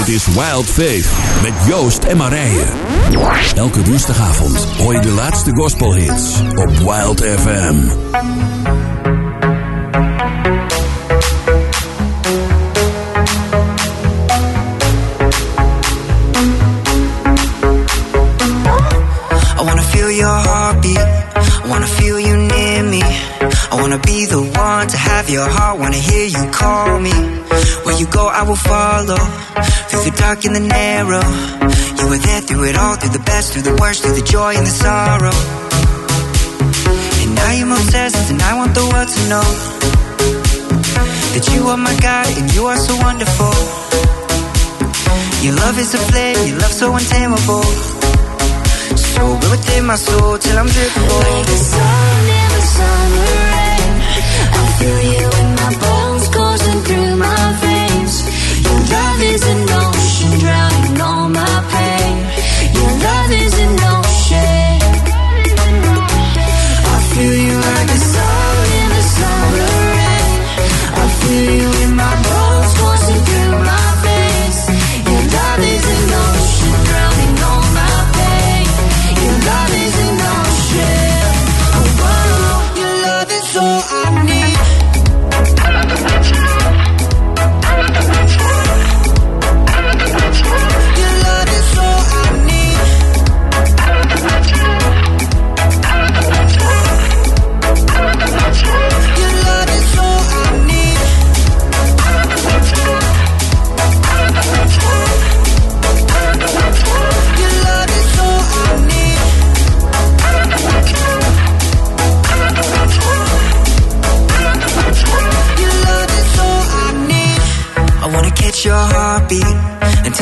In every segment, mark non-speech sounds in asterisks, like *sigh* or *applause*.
Dit is Wild Faith met Joost en Marije. Elke woensdagavond hoor je de laatste gospelhits op Wild FM. I wanna feel your heartbeat. I wanna feel you near me. I wanna be the one to have your heart. Wanna hear you call me. Where you go, I will follow. Through dark and the narrow. You were there through it all, through the best, through the worst, through the joy and the sorrow. And now I'm obsessed, and I want the world to know that you are my God and you are so wonderful. Your love is a flame, your love so untamable. So within my soul till I'm dripping. Like the sun in the summer rain. I feel you in my bones, coursing through my veins.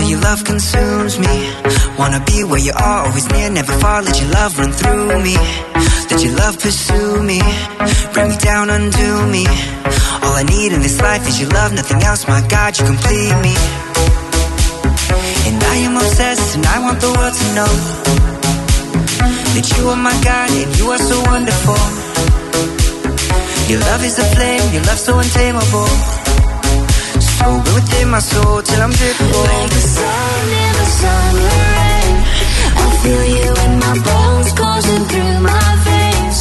Your love consumes me. Wanna be where you are, always near, never far. Let your love run through me. Let your love pursue me. Bring me down, undo me. All I need in this life is your love, nothing else. My God, you complete me. And I am obsessed, and I want the world to know that you are my God and you are so wonderful. Your love is a flame, your love so untamable. So go within my soul till I'm dripping. Like the sun in the summer rain. I feel you in my bones, coursing through my veins.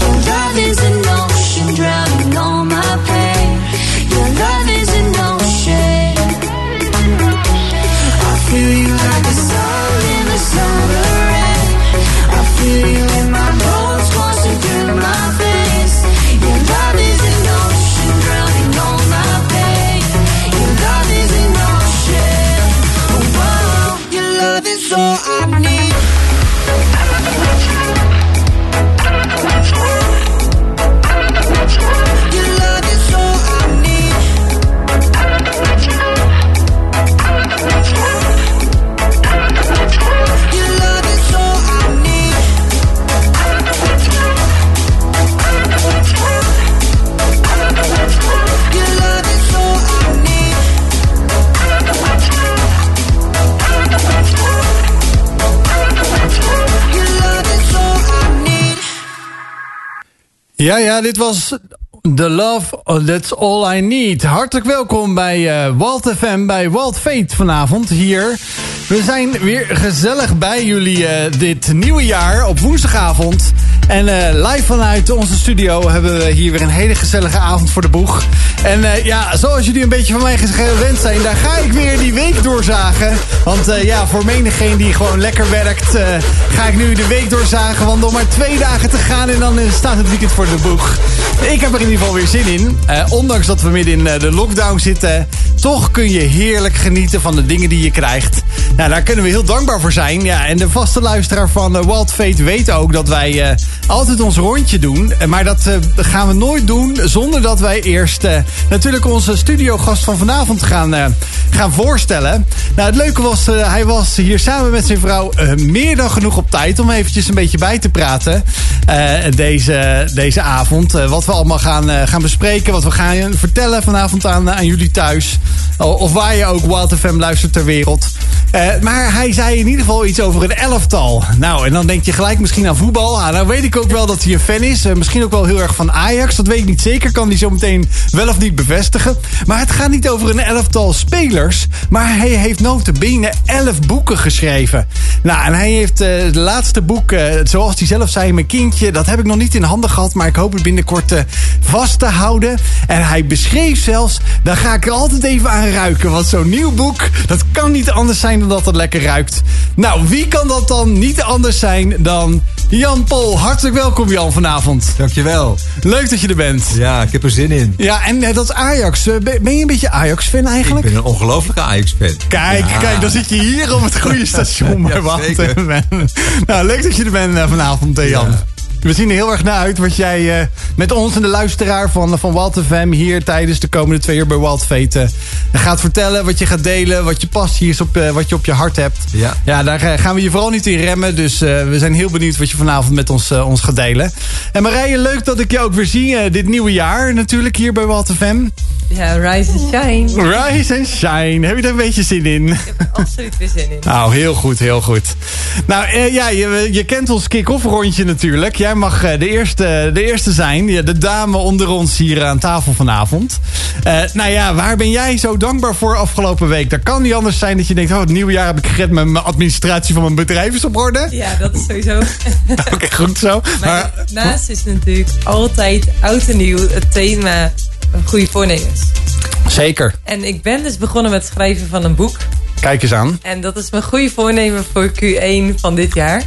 Your love is an ocean, drowning all my Ja, ja, dit was The Love, oh, That's All I Need. Hartelijk welkom bij eh Walt FM, bij Walt Fate vanavond hier. We zijn weer gezellig bij jullie eh, dit nieuwe jaar op woensdagavond. En eh, live vanuit onze studio hebben we hier weer een hele gezellige avond voor de boeg. En eh, ja, zoals jullie een beetje van mij gewend zijn, daar ga ik weer die week doorzagen. Want eh, ja, voor menigeen die gewoon lekker werkt, ga ik nu de week doorzagen. Want nog maar twee dagen te gaan en dan staat het weekend voor de boeg. Ik heb er in ieder geval weer zin in. Ondanks dat we midden in de lockdown zitten, toch kun je heerlijk genieten van de dingen die je krijgt. Nou, daar kunnen we heel dankbaar voor zijn. Ja, en de vaste luisteraar van uh, Wild Fate weet ook dat wij altijd ons rondje doen. Maar dat eh, gaan we nooit doen zonder dat wij eerst eh, natuurlijk onze studiogast van vanavond gaan, eh, gaan voorstellen. Nou, het leuke was, hij was hier samen met zijn vrouw meer dan genoeg op tijd om eventjes een beetje bij te praten. deze, deze avond. Wat we allemaal gaan, gaan bespreken. Wat we gaan vertellen vanavond aan, aan jullie thuis. Of waar je ook Wild FM luistert ter wereld. Maar hij zei in ieder geval iets over een elftal. Nou, en dan denk je gelijk misschien aan voetbal. Ah, nou weet ik ook wel dat hij een fan is. Eh, misschien ook wel heel erg van Ajax. Dat weet ik niet zeker. Kan hij zo meteen wel of niet bevestigen. Maar het gaat niet over een elftal spelers. Maar hij heeft notabene elf boeken geschreven. Nou, en hij heeft uh, het laatste boek, uh, zoals hij zelf zei, mijn kindje. Dat heb ik nog niet in handen gehad. Maar ik hoop het binnenkort vast te houden. En hij beschreef zelfs, daar ga ik er altijd even aan ruiken. Want zo'n nieuw boek, dat kan niet anders zijn dan dat het lekker ruikt. Nou, wie kan dat dan niet anders zijn dan Jan Pol? Hartelijk welkom Jan vanavond. Dankjewel. Leuk dat je er bent. Ja, ik heb er zin in. Ja, en uh, dat is Ajax. Uh, ben je een beetje Ajax-fan eigenlijk? Ik ben een ongelofelijke Ajax-fan. Kijk, ja. kijk, dan zit je hier op het goede *laughs* station. ja, zeker. *laughs* nou, leuk dat je er bent uh, vanavond, Jan. Ja. We zien er heel erg naar uit wat jij uh, met ons en de luisteraar van, van Walt FM hier tijdens de komende twee uur bij Walt Fate uh, gaat vertellen. Wat je gaat delen, wat je passie is, op, uh, wat je op je hart hebt. Ja, ja daar gaan we je vooral niet in remmen. Dus we zijn heel benieuwd wat je vanavond met ons, ons gaat delen. En Marije, leuk dat ik je ook weer zie dit nieuwe jaar natuurlijk hier bij Walt FM. Ja, rise and shine. Rise and shine. Heb je daar een beetje zin in? Ik heb er absoluut weer zin in. Nou, heel goed, heel goed. Nou, ja, je, je kent ons kick-off rondje natuurlijk. Jij mag de eerste, de eerste zijn. De dame onder ons hier aan tafel vanavond. Uh, nou ja, waar ben jij zo dankbaar voor afgelopen week? Dat kan niet anders zijn dat je denkt... oh, het nieuwe jaar heb ik gered... mijn administratie van mijn bedrijf is op orde. Ja, dat is sowieso. *laughs* Oké, okay, goed zo. Maar, maar naast is natuurlijk altijd oud en nieuw het thema goede voornemens. Zeker. En ik ben dus begonnen met het schrijven van een boek. Kijk eens aan. En dat is mijn goede voornemen voor Q1 van dit jaar.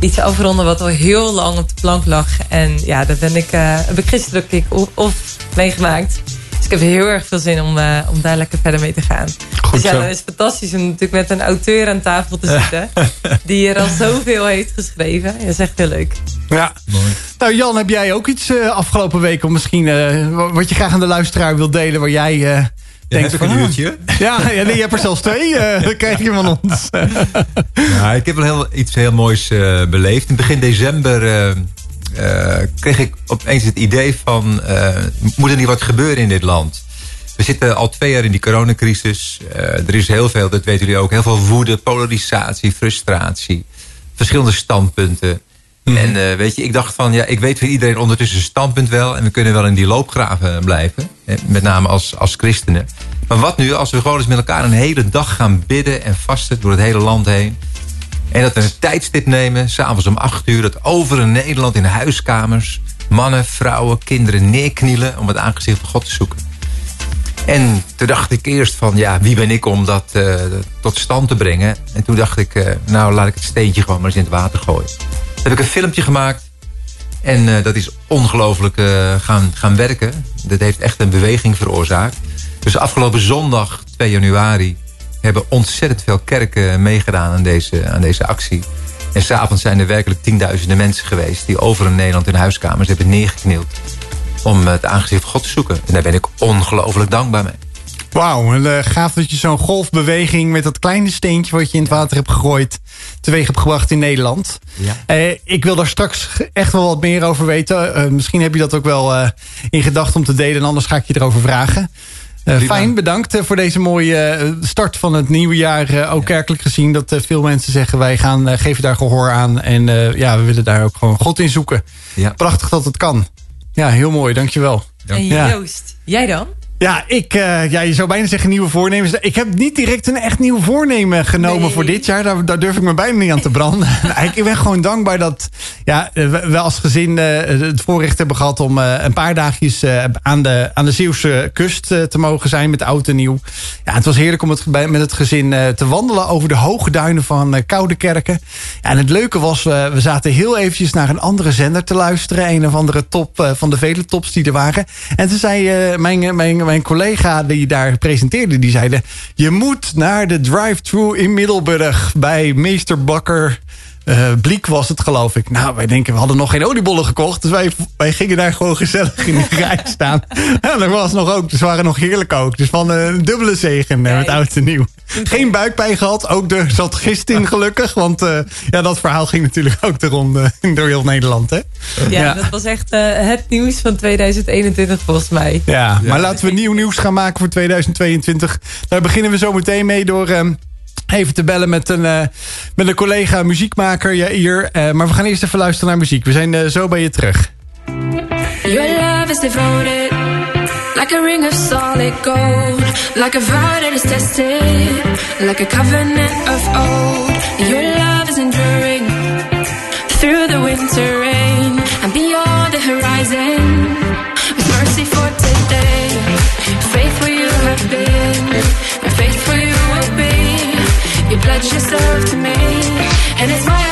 Iets afronden wat al heel lang op de plank lag. En ja, daar ben ik, uh, heb ik gisteren ook of meegemaakt. Dus ik heb heel erg veel zin om, uh, om daar lekker verder mee te gaan. Goed dus ja, zo. dan is het fantastisch om natuurlijk met een auteur aan tafel te zitten. *laughs* die er al zoveel heeft geschreven. Dat is echt heel leuk. Ja. Mooi. Nou Jan, heb jij ook iets uh, afgelopen week... om misschien wat je graag aan de luisteraar wil delen... waar jij uh, van... een uurtje? Ja, ja nee, je hebt er zelfs twee. dat krijg je van ons. ik heb wel heel, iets heel moois beleefd. In begin december... Uh, kreeg ik opeens het idee van... Uh, moet er niet wat gebeuren in dit land? We zitten al twee jaar in die coronacrisis. Uh, er is heel veel, dat weten jullie ook... heel veel woede, polarisatie, frustratie. Verschillende standpunten. Mm. En weet je, ik dacht van... ja, ik weet voor iedereen ondertussen standpunt wel... en we kunnen wel in die loopgraven blijven. Met name als, als christenen. Maar wat nu als we gewoon eens met elkaar een hele dag gaan bidden... en vasten door het hele land heen... En dat we een tijdstip nemen, s'avonds om acht uur... dat over in Nederland in huiskamers... mannen, vrouwen, kinderen neerknielen... om het aangezicht van God te zoeken. En toen dacht ik eerst van, ja, wie ben ik om dat uh, tot stand te brengen? En toen dacht ik, uh, nou, laat ik het steentje gewoon maar eens in het water gooien. Toen heb ik een filmpje gemaakt. En uh, dat is ongelooflijk gaan, gaan werken. Dat heeft echt een beweging veroorzaakt. Dus afgelopen zondag, 2 januari hebben ontzettend veel kerken meegedaan aan deze, aan deze actie. En s'avonds zijn er werkelijk tienduizenden mensen geweest... die over in Nederland in huiskamers hebben neergeknield... om het aangezicht van God te zoeken. En daar ben ik ongelooflijk dankbaar mee. Wauw, uh, gaaf dat je zo'n golfbeweging... met dat kleine steentje wat je in het water hebt gegooid... teweeg hebt gebracht in Nederland. Ja. Uh, ik wil daar straks echt wel wat meer over weten. Uh, misschien heb je dat ook wel in gedachten om te delen... en anders ga ik je erover vragen. Fijn, bedankt voor deze mooie start van het nieuwe jaar. ook kerkelijk gezien dat veel mensen zeggen... wij gaan geven daar gehoor aan. En ja, we willen daar ook gewoon God in zoeken. Ja. Prachtig dat het kan. Ja, heel mooi, dankjewel. En Joost, jij dan? Ja, ik, uh, ja, je zou bijna zeggen nieuwe voornemens. Ik heb niet direct een echt nieuw voornemen genomen Nee. voor dit jaar. Daar, daar durf ik me bijna niet aan te branden. *laughs* ik ben gewoon dankbaar dat ja, we we als gezin uh, het voorrecht hebben gehad... om uh, een paar dagjes aan, de, aan de Zeeuwse kust te mogen zijn met oud en nieuw. Ja, het was heerlijk om het, bij, met het gezin te wandelen over de hoge duinen van Koude Kerken. Ja, en het leuke was, we zaten heel eventjes naar een andere zender te luisteren. Een of andere top van de vele tops die er waren. En toen zei mijn, mijn, mijn collega die daar presenteerde, die zeiden... je moet naar de drive-thru in Middelburg bij meester Bakker... Uh, Bliek was het, geloof ik. Nou, wij denken, we hadden nog geen oliebollen gekocht. Dus wij, wij gingen daar gewoon gezellig in de rij staan. *laughs* En dat was nog ook. Dus waren nog heerlijk ook. Dus van uh, een dubbele zegen uh, met oud en nieuw. Geen buikpijn gehad. Ook er zat gist in, gelukkig. Want uh, ja, dat verhaal ging natuurlijk ook de ronde door heel Nederland, hè? Ja, ja. dat was echt uh, het nieuws van 2021 volgens mij. Ja, ja, maar laten we nieuw nieuws gaan maken voor 2022. Daar beginnen we zo meteen mee door... Um, even te bellen met een, eh, met een collega muziekmaker Jair. Eh, maar we gaan eerst even luisteren naar muziek. We zijn eh, zo bij je terug. Your love is devoted, like a ring of solid gold, like a vow that is tested, like a covenant of old. Your love is enduring through the winter rain and beyond the horizon. Yourself to me, and it's why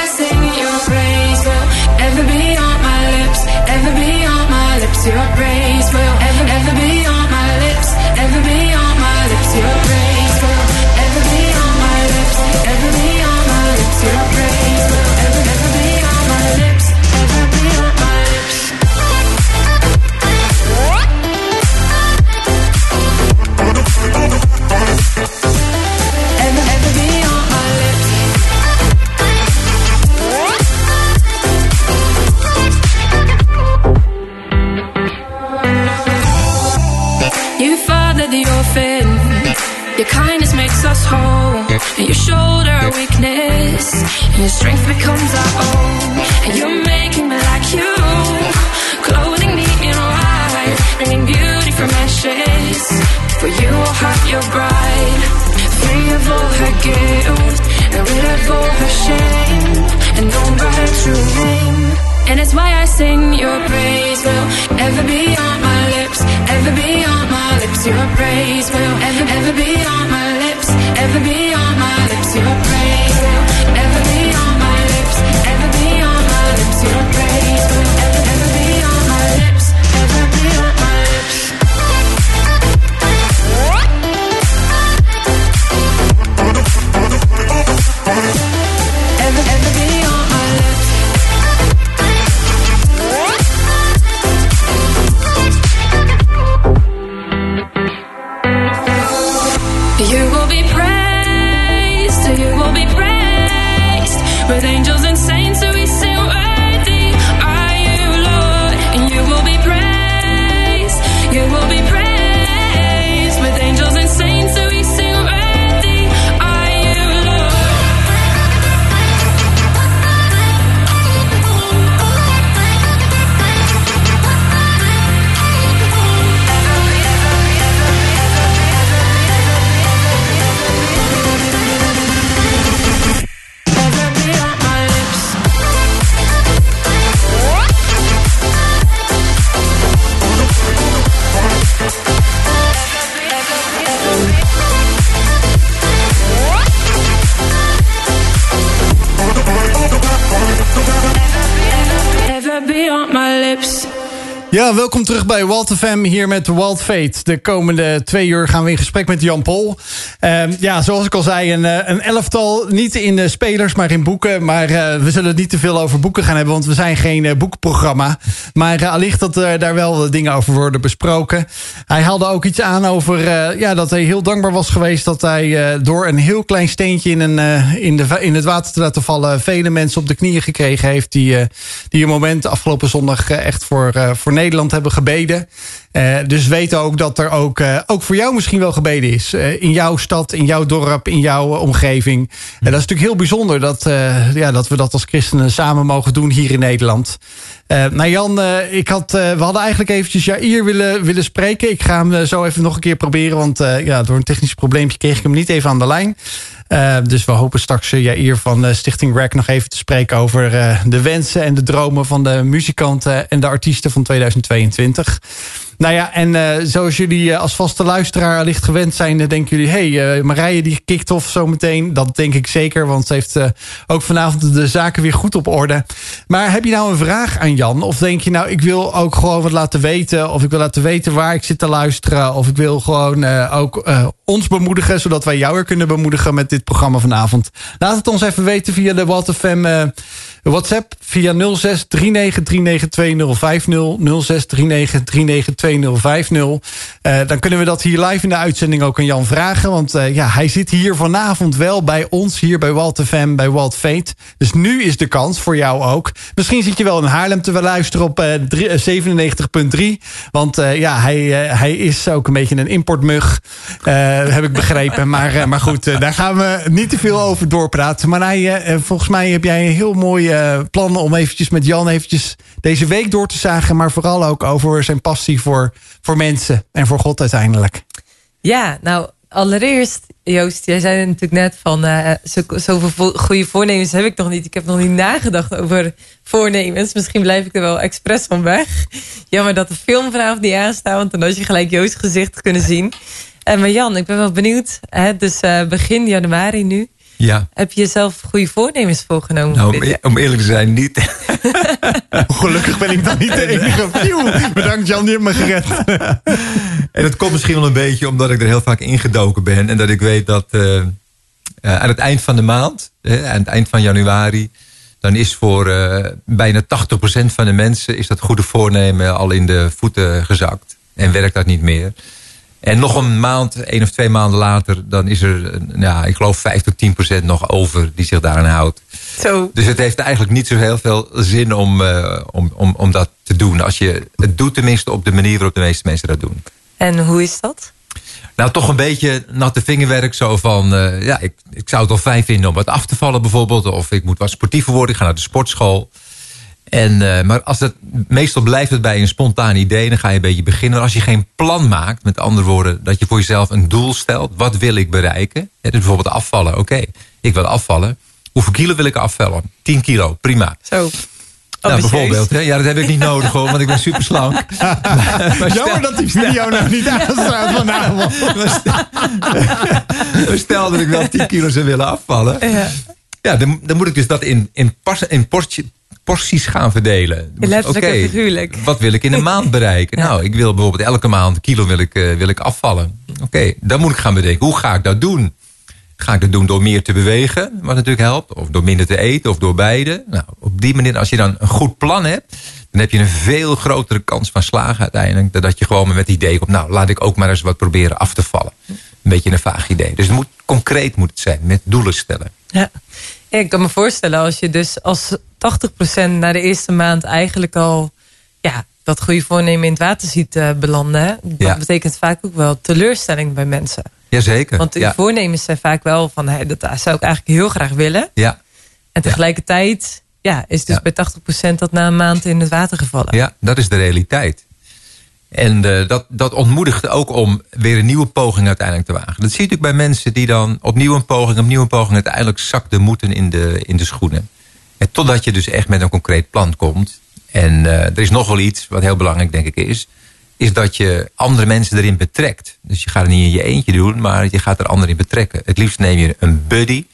bij Walt FM hier met Walt Fate. De komende twee uur gaan we in gesprek met Jan Pol. Ehm, ja, zoals ik al zei, een, eh, een elftal. Niet in de spelers, maar in boeken. Maar eh, we zullen het niet te veel over boeken gaan hebben, want we zijn geen eh, boekprogramma. Maar eh, allicht dat daar wel dingen over worden besproken. Hij haalde ook iets aan over ja, dat hij heel dankbaar was geweest dat hij door een heel klein steentje in, een, in, de, in het water te laten vallen, vele mensen op de knieën gekregen heeft. Die, die een moment afgelopen zondag echt voor, voor Nederland hebben gebeden. Eh, dus weten ook dat er ook, eh, ook voor jou misschien wel gebeden is. Eh, in jouw stad, in jouw dorp, in jouw omgeving. En dat is natuurlijk heel bijzonder dat, ja, dat we dat als christenen samen mogen doen hier in Nederland. Eh nou Jan, eh, ik had, eh, we hadden eigenlijk eventjes Jair willen, willen spreken. Ik ga hem zo even nog een keer proberen. Want ja, door een technisch probleempje kreeg ik hem niet even aan de lijn. Dus we hopen straks Jair van Stichting Rack nog even te spreken over de wensen en de dromen van de muzikanten en de artiesten van 2022. Nou ja, en zoals jullie als vaste luisteraar licht gewend zijn, denken jullie, hé, hey, Marije die kikt off zometeen. Dat denk ik zeker, want ze heeft ook vanavond de zaken weer goed op orde. Maar heb je nou een vraag aan Jan? Of denk je nou, ik wil ook gewoon wat laten weten, of ik wil laten weten waar ik zit te luisteren, of ik wil gewoon eh, ook eh, ons bemoedigen, zodat wij jou weer kunnen bemoedigen met dit programma vanavond. Laat het ons even weten via de Walter FM eh, WhatsApp via 06 39392050. 06 39392050. Uh, dan kunnen we dat hier live in de uitzending ook aan Jan vragen. Want uh, ja, hij zit hier vanavond wel bij ons, hier bij Walt FM, bij Walt Fate. Dus nu is de kans voor jou ook. Misschien zit je wel in Haarlem te luisteren op uh, 97.3. Want ja, hij, hij is ook een beetje een importmug. heb ik begrepen. *laughs* maar, maar goed, daar gaan we niet te veel over doorpraten. Maar hij, volgens mij heb jij een heel mooie plannen om eventjes met Jan eventjes deze week door te zagen. Maar vooral ook over zijn passie voor, voor mensen en voor God uiteindelijk. Ja, nou allereerst, Joost, jij zei natuurlijk net van uh, zoveel goede voornemens heb ik nog niet. Ik heb nog niet nagedacht over voornemens. Misschien blijf ik er wel expres van weg. Jammer dat de film vanavond niet aanstaat, want dan had je gelijk Joost gezicht kunnen zien. Uh, maar Jan, ik ben wel benieuwd. Hè, dus begin januari nu. Ja. Heb je jezelf goede voornemens voorgenomen? Nou, om, eerlijk te zijn, niet. *laughs* Gelukkig ben ik dan niet de enige. *laughs* bedankt Jan, die hebt me gered. *laughs* en dat komt misschien wel een beetje omdat ik er heel vaak ingedoken ben. En dat ik weet dat uh, uh, aan het eind van de maand, uh, aan het eind van januari... dan is voor bijna 80% van de mensen is dat goede voornemen al in de voeten gezakt. En werkt dat niet meer. En nog een maand, één of twee maanden later... dan is er, ja, ik geloof 5 tot 10 procent nog over die zich daaraan houdt. Zo. Dus het heeft eigenlijk niet zo heel veel zin om, uh, om, om, om dat te doen. Als je het doet tenminste op de manier waarop de meeste mensen dat doen. En hoe is dat? Nou, toch een beetje natte vingerwerk. Zo van, uh, ja, ik, ik zou het wel fijn vinden om wat af te vallen bijvoorbeeld. Of ik moet wat sportiever worden, ik ga naar de sportschool. En, uh, maar als het, meestal blijft het bij een spontaan idee. Dan ga je een beetje beginnen. Als je geen plan maakt, met andere woorden... dat je voor jezelf een doel stelt. Wat wil ik bereiken? dus bijvoorbeeld afvallen. Oké, ik wil afvallen. Hoeveel kilo wil ik afvallen? 10 kilo, prima. Zo. Nou, bijvoorbeeld. Hè? Ja, dat heb ik niet nodig hoor, want ik ben super slank. *laughs* maar, Jammer dat die video nou niet aanstaat vanavond. maar stel dat ik wel 10 kilo zou willen afvallen. Ja, ja dan, dan moet ik dus dat in, in, pas, in portje, porties gaan verdelen. Dus, Letterlijk okay, en figuurlijk. Wat wil ik in een maand *laughs* bereiken? Nou, ik wil bijvoorbeeld elke maand een kilo wil ik, uh, wil ik afvallen. Oké, okay, dan moet ik gaan bedenken. Hoe ga ik dat doen? Ga ik dat doen door meer te bewegen, wat natuurlijk helpt? Of door minder te eten, of door beide? Nou, op die manier, als je dan een goed plan hebt... dan heb je een veel grotere kans van slagen uiteindelijk... dan dat je gewoon met het idee komt... nou, laat ik ook maar eens wat proberen af te vallen. Een beetje een vaag idee. Dus het moet, concreet moet het zijn, met doelen stellen. Ja. Ik kan me voorstellen als je dus als 80% na de eerste maand eigenlijk al ja, dat goede voornemen in het water ziet uh, belanden. Dat ja. betekent vaak ook wel teleurstelling bij mensen. Jazeker. Want de ja. voornemens zijn vaak wel van hey, dat zou ik eigenlijk heel graag willen. Ja. En tegelijkertijd ja, is dus bij 80% dat na een maand in het water gevallen. Ja, dat is de realiteit. En uh, dat, dat ontmoedigt ook om weer een nieuwe poging uiteindelijk te wagen. Dat zie je natuurlijk bij mensen die dan opnieuw een poging, opnieuw een poging... uiteindelijk zakt de moeten in de, in de schoenen. En totdat je dus echt met een concreet plan komt. En uh, er is nog wel iets wat heel belangrijk denk ik is... is dat je andere mensen erin betrekt. Dus je gaat het niet in je eentje doen, maar je gaat er anderen in betrekken. Het liefst neem je een buddy...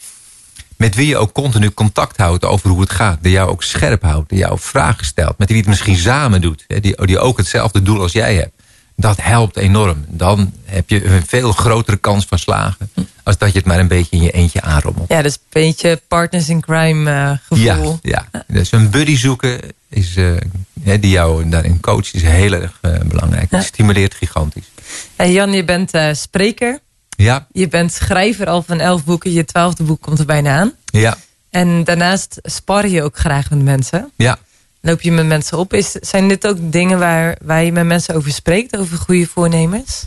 met wie je ook continu contact houdt over hoe het gaat. Die jou ook scherp houdt, die jou vragen stelt. Met wie het misschien samen doet. Die, die ook hetzelfde doel als jij hebt. Dat helpt enorm. Dan heb je een veel grotere kans van slagen. Als dat je het maar een beetje in je eentje aanrommelt. Ja, dus een beetje partners in crime uh, gevoel. Ja, ja. dus een buddy zoeken is, uh, die jou daarin coacht is heel erg uh, belangrijk. Het stimuleert gigantisch. En Jan, je bent spreker. Ja. Je bent schrijver al van elf boeken. Je twaalfde boek komt er bijna aan. Ja. En daarnaast spar je ook graag met mensen. Ja. Loop je met mensen op? Is, zijn dit ook dingen waar, waar je met mensen over spreekt? Over goede voornemens?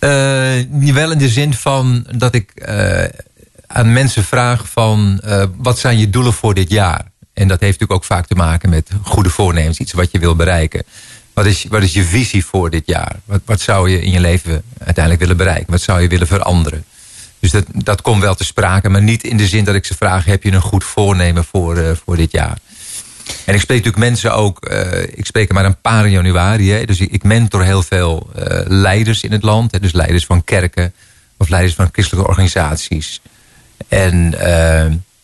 Uh, wel in de zin van dat ik uh, aan mensen vraag van... Uh, wat zijn je doelen voor dit jaar? En dat heeft natuurlijk ook vaak te maken met goede voornemens. Iets wat je wil bereiken. Wat is, wat is je visie voor dit jaar? Wat, wat zou je in je leven uiteindelijk willen bereiken? Wat zou je willen veranderen? Dus dat, dat komt wel te sprake. Maar niet in de zin dat ik ze vraag... heb je een goed voornemen voor, voor dit jaar? En ik spreek natuurlijk mensen ook, uh, ik spreek er maar een paar in januari. Hè, dus ik, mentor heel veel uh, leiders in het land. Hè, dus leiders van kerken of leiders van christelijke organisaties. En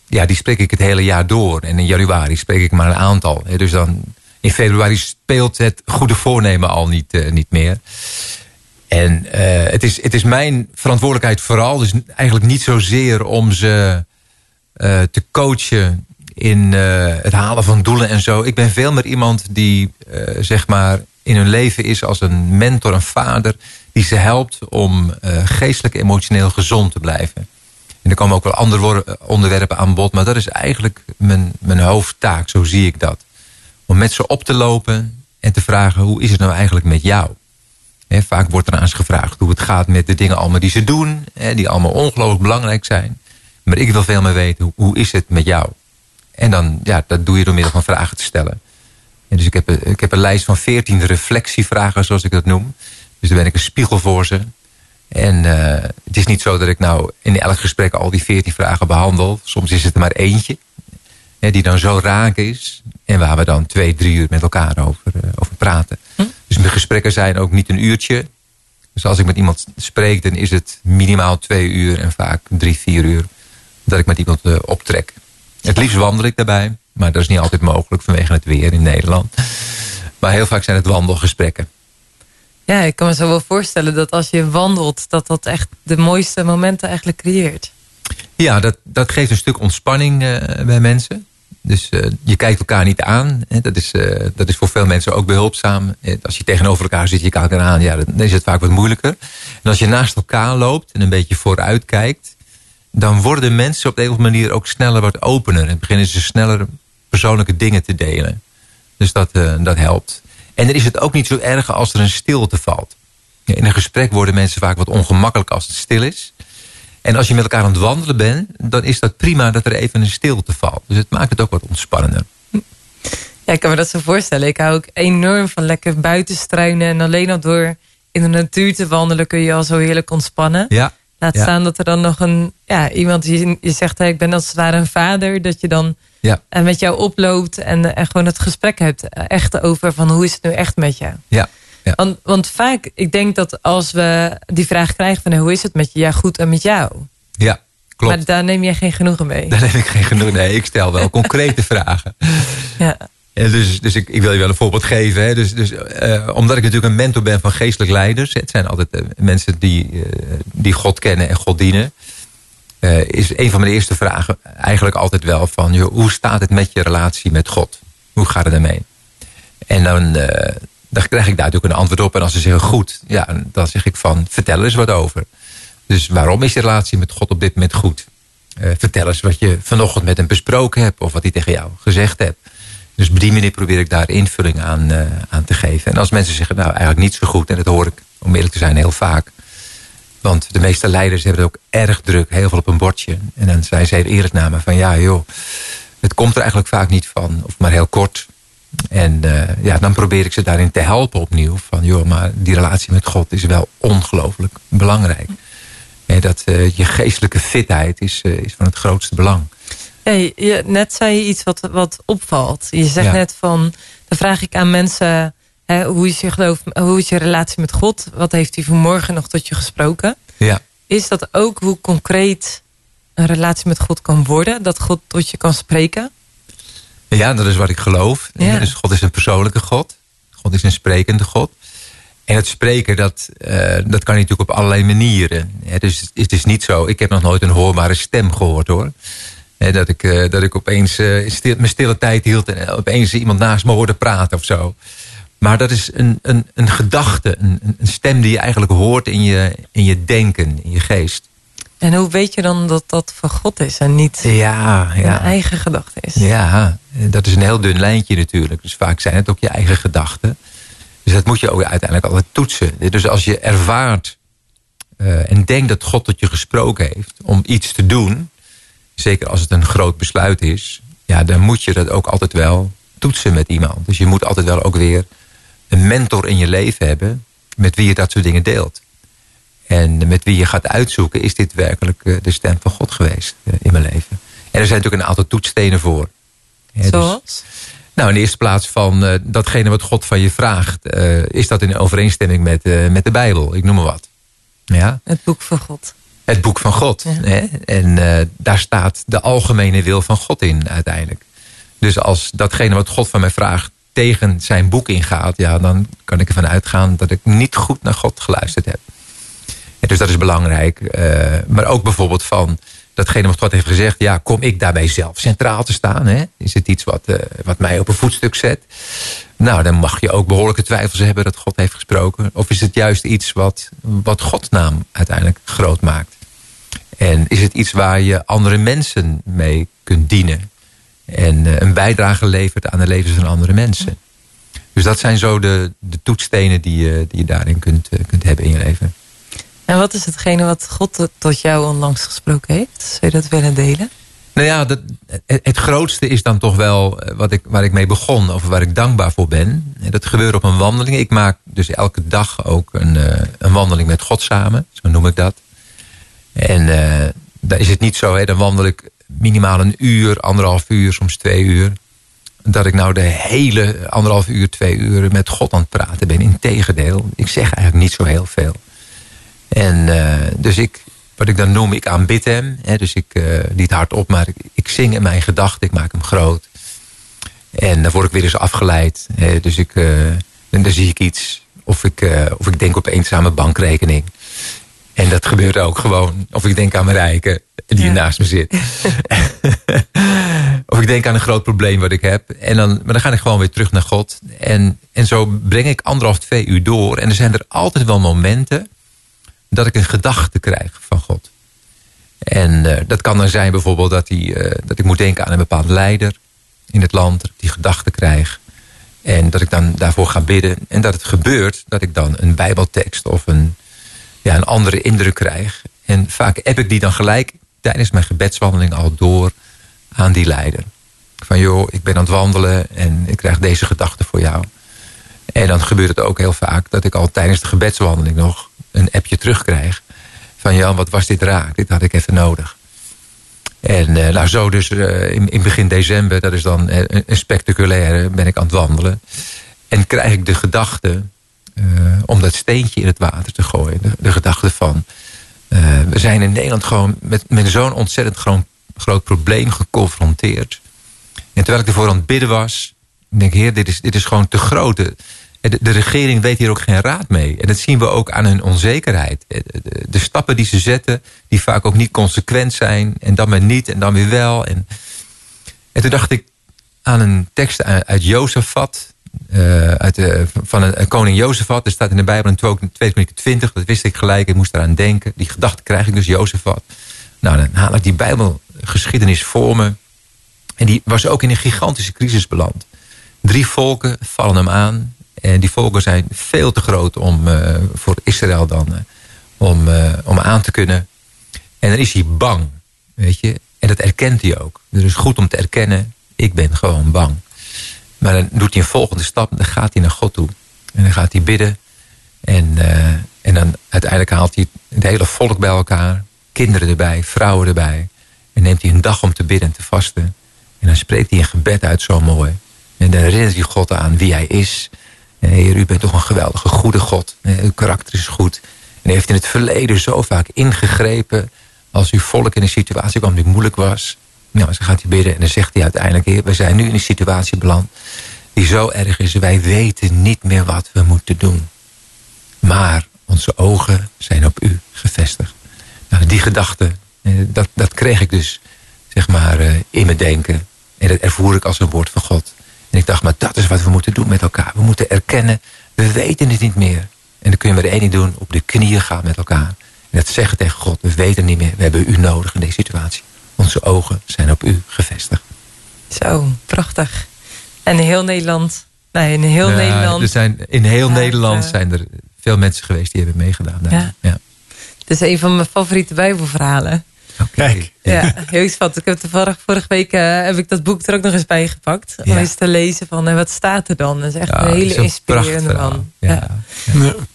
ja, die spreek ik het hele jaar door. En in januari spreek ik maar een aantal. Dus dan in februari speelt het goede voornemen al niet, niet meer. En het, is, het is mijn verantwoordelijkheid vooral, dus eigenlijk niet zozeer om ze te coachen in eh, het halen van doelen en zo. Ik ben veel meer iemand die eh, zeg maar in hun leven is als een mentor, een vader... die ze helpt om eh, geestelijk emotioneel gezond te blijven. En er komen ook wel andere onderwerpen aan bod... maar dat is eigenlijk mijn, mijn hoofdtaak, zo zie ik dat. Om met ze op te lopen en te vragen... hoe is het nou eigenlijk met jou? Vaak wordt er aan ze gevraagd hoe het gaat met de dingen allemaal die ze doen... Hè, die allemaal ongelooflijk belangrijk zijn... Maar ik wil veel meer weten, hoe, is het met jou? En dan, ja, dat doe je door middel van vragen te stellen. En dus ik heb, een- ik heb een lijst van 14 reflectievragen, zoals ik dat noem. Dus dan ben ik een spiegel voor ze. En eh, het is niet zo dat ik nou in elk gesprek al die 14 vragen behandel. Soms is het er maar eentje. Hè, die dan zo raak is. En waar we dan twee, drie uur met elkaar over, eh, over praten. Dus mijn gesprekken zijn ook niet een uurtje. Dus als ik met iemand spreek, dan is het minimaal twee uur en vaak drie, vier uur dat ik met iemand eh, optrek. Het liefst wandel ik daarbij, maar dat is niet altijd mogelijk vanwege het weer in Nederland. Maar heel vaak zijn het wandelgesprekken. Ja, ik kan me zo wel voorstellen dat als je wandelt... dat dat echt de mooiste momenten eigenlijk creëert. Ja, dat, dat geeft een stuk ontspanning eh, bij mensen. Dus eh, je kijkt elkaar niet aan. Hè. Dat, is, eh, dat is voor veel mensen ook behulpzaam. Eh, Als je tegenover elkaar zit, je kijkt elkaar aan, ja, dan is het vaak wat moeilijker. En als je naast elkaar loopt en een beetje vooruit kijkt, dan worden mensen op een of andere manier ook sneller wat opener. En beginnen ze sneller persoonlijke dingen te delen. Dus dat, dat helpt. En dan is het ook niet zo erg als er een stilte valt. In een gesprek worden mensen vaak wat ongemakkelijk als het stil is. En als je met elkaar aan het wandelen bent, dan is dat prima dat er even een stilte valt. Dus het maakt het ook wat ontspannender. Ja, ik kan me dat zo voorstellen. Ik hou ook enorm van lekker buiten struinen. En alleen al door in de natuur te wandelen kun je al zo heerlijk ontspannen. Ja, Laat Ja. staan dat er dan nog een, ja, iemand die je zegt, hè, ik ben als het ware een vader. Dat je dan ja, eh, met jou oploopt en, eh, en gewoon het gesprek hebt. eh, Echt over van hoe is het nu echt met jou. ja. Ja. Want, want vaak, ik denk dat als we die vraag krijgen van hoe is het met je? Ja, goed en met jou. ja klopt. Maar daar neem je geen genoegen mee. Daar heb ik geen genoeg. Nee, ik stel wel concrete *laughs* vragen. Ja. Ja, dus dus ik, ik wil je wel een voorbeeld geven. Hè. Dus, dus, eh, omdat ik natuurlijk een mentor ben van geestelijk leiders. Het zijn altijd eh, mensen die, eh, die God kennen en God dienen. is een van mijn eerste vragen eigenlijk altijd wel van... Joh, hoe staat het met je relatie met God? Hoe gaat het ermee? En dan, dan krijg ik daar natuurlijk een antwoord op. En als ze zeggen goed, ja, dan zeg ik van... vertel er eens wat over. Dus waarom is je relatie met God op dit moment goed? Eh, vertel eens wat je vanochtend met hem besproken hebt... of wat hij tegen jou gezegd hebt. Dus op die manier probeer ik daar invulling aan, eh, aan te geven. En als mensen zeggen, nou eigenlijk niet zo goed... en dat hoor ik, om eerlijk te zijn, heel vaak... Want de meeste leiders hebben het ook erg druk, heel veel op een bordje. En dan zijn ze heel eerlijk naar me van ja joh, het komt er eigenlijk vaak niet van. Of maar heel kort. En eh, ja, dan probeer ik ze daarin te helpen opnieuw. Van joh, maar die relatie met God is wel ongelooflijk belangrijk. En dat eh, je geestelijke fitheid is, eh, is van het grootste belang. Ja, je- je- net zei je iets wat, wat opvalt. Je zegt Ja. net van, dan vraag ik aan mensen, hè, hoe, is je geloof, hoe is je relatie met God? Wat heeft hij vanmorgen nog tot je gesproken? Ja, Is dat ook hoe concreet een relatie met God kan worden? Dat God tot je kan spreken? Ja dat is wat ik geloof. Ja. Dus God is een persoonlijke God. God is een sprekende God. En het spreken, dat, eh, dat kan natuurlijk op allerlei manieren. Dus het is niet zo, ik heb nog nooit een hoorbare stem gehoord hoor. Dat, ik, eh, dat ik opeens eh, stil, mijn stille tijd hield en opeens iemand naast me hoorde praten of zo. Maar dat is een, een, een gedachte, een, een stem die je eigenlijk hoort in je, in je denken, in je geest. En hoe weet je dan dat dat van God is en niet Ja, een eigen gedachte is? Ja, dat is een heel dun lijntje natuurlijk. Dus vaak zijn het ook je eigen gedachten. Dus dat moet je ook uiteindelijk altijd toetsen. Dus als je ervaart eh, en denkt dat God tot je gesproken heeft om iets te doen, zeker als het een groot besluit is, ja, dan moet je dat ook altijd wel toetsen met iemand. Dus je moet altijd wel ook weer een mentor in je leven hebben met wie je dat soort dingen deelt. En met wie je gaat uitzoeken, is dit werkelijk eh, de stem van God geweest eh, in mijn leven. En er zijn natuurlijk een aantal toetsstenen voor. Ja, dus- Zoals? nou, in de eerste plaats van eh, datgene wat God van je vraagt... is dat in overeenstemming met, met de Bijbel, ik noem maar wat. Ja, Het boek van God. het boek van God. Ja. Hè? En daar staat de algemene wil van God in uiteindelijk. Dus als datgene wat God van mij vraagt tegen zijn boek ingaat... Ja, dan kan ik ervan uitgaan dat ik niet goed naar God geluisterd heb. Dus dat is belangrijk. Eh, maar ook bijvoorbeeld van datgene wat God heeft gezegd, ja, kom ik daarbij zelf centraal te staan? Hè? Is het iets wat, uh, wat mij op een voetstuk zet? Nou, dan mag je ook behoorlijke twijfels hebben dat God heeft gesproken. Of is het juist iets wat, wat Gods naam uiteindelijk groot maakt? En is het iets waar je andere mensen mee kunt dienen? En uh, een bijdrage levert aan de levens van andere mensen? Dus dat zijn zo de, de toetsstenen die je, die je daarin kunt, kunt hebben in je leven. En wat is hetgene wat God tot jou onlangs gesproken heeft? Zou je dat willen delen? Nou ja, dat, het, grootste is dan toch wel wat ik, waar ik mee begon. Of waar ik dankbaar voor ben. En dat gebeurt op een wandeling. Ik maak dus elke dag ook een, uh, een wandeling met God samen. Zo noem ik dat. En uh, dan is het niet zo. Hè, dan wandel ik minimaal een uur, anderhalf uur, soms twee uur. Dat ik nou de hele anderhalf uur, twee uur met God aan het praten ben. Integendeel, ik zeg eigenlijk niet zo heel veel. En uh, dus ik, wat ik dan noem, ik aanbid hem. Hè, dus ik, uh, niet hardop, maar ik, ik, zing in mijn gedachten. Ik maak hem groot. En dan word ik weer eens afgeleid. Hè, dus ik, en dan zie ik iets. Of ik, of ik denk opeens aan mijn bankrekening. En dat gebeurt ook gewoon. Of ik denk aan mijn rijken die ja. naast me zit. *laughs* of ik denk aan een groot probleem wat ik heb. En dan, maar dan ga ik gewoon weer terug naar God. En, en zo breng ik anderhalf, twee uur door. En er zijn er altijd wel momenten dat ik een gedachte krijg van God. En uh, dat kan dan zijn bijvoorbeeld dat, die, uh, dat ik moet denken aan een bepaald leider in het land. Dat ik die gedachte krijg. En dat ik dan daarvoor ga bidden. En dat het gebeurt dat ik dan een bijbeltekst of een, ja, een andere indruk krijg. En vaak heb ik die dan gelijk tijdens mijn gebedswandeling al door aan die leider. Van joh, ik ben aan het wandelen en ik krijg deze gedachte voor jou. En dan gebeurt het ook heel vaak dat ik al tijdens de gebedswandeling nog een appje terugkrijg. Van Jan, wat was dit raar? Dit had ik even nodig. En uh, nou zo dus uh, in, in, begin december, dat is dan uh, een spectaculaire, ben ik aan het wandelen. En krijg ik de gedachte om dat steentje in het water te gooien. De, de gedachte van, we zijn in Nederland gewoon met, met zo'n ontzettend groot, groot probleem geconfronteerd. En terwijl ik ervoor aan het bidden was, denk ik, heer, dit is, dit is gewoon te groot. De, de, regering weet hier ook geen raad mee. En dat zien we ook aan hun onzekerheid. De, de, de, stappen die ze zetten, die vaak ook niet consequent zijn. En dan maar niet, en dan weer wel. En, en toen dacht ik aan een tekst uit, Jozefat. Uh, uit de, van een, koning Jozefat. Er staat in de Bijbel in 2 Kronieken 20. Dat wist ik gelijk, ik moest eraan denken. Die gedachte krijg ik dus, Jozefat. Nou, dan haal ik die Bijbelgeschiedenis voor me. En die was ook in een gigantische crisis beland. Drie volken vallen hem aan. En die volken zijn veel te groot om, uh, voor Israël dan uh, om, uh, om aan te kunnen. En dan is hij bang, weet je. En dat erkent hij ook. Dus het is goed om te erkennen, ik ben gewoon bang. Maar dan doet hij een volgende stap, dan gaat hij naar God toe. En dan gaat hij bidden. En, en dan uiteindelijk haalt hij het hele volk bij elkaar. Kinderen erbij, vrouwen erbij. En neemt hij een dag om te bidden en te vasten. En dan spreekt hij een gebed uit zo mooi. En dan herinnert hij God aan wie hij is. Heer, u bent toch een geweldige, goede God. Uw karakter is goed. En heeft in het verleden zo vaak ingegrepen... als uw volk in een situatie kwam die moeilijk was. Nou, dan gaat hij bidden en dan zegt hij uiteindelijk... Heer, we zijn nu in een situatie beland die zo erg is... wij weten niet meer wat we moeten doen. Maar onze ogen zijn op u gevestigd. Nou, die gedachte, dat, dat kreeg ik dus zeg maar, in mijn denken. En dat ervoer ik als een woord van God. En ik dacht, maar dat is wat we moeten doen met elkaar. We moeten erkennen, we weten het niet meer. En dan kun je maar één ding doen, op de knieën gaan met elkaar. En dat zeggen tegen God, we weten het niet meer. We hebben u nodig in deze situatie. Onze ogen zijn op u gevestigd. Zo, prachtig. En heel Nederland... Nee, in heel ja, Nederland... Er zijn, in heel ja, Nederland uh, zijn er veel mensen geweest die hebben meegedaan. Ja. ja. Het is een van mijn favoriete bijbelverhalen. Kijk. Ja, heel iets. Ik heb toevallig vorige week uh, heb ik dat boek er ook nog eens bij gepakt. Om ja. eens te lezen van uh, wat staat er dan. Dat is echt ja, een hele inspirerende man. Ja.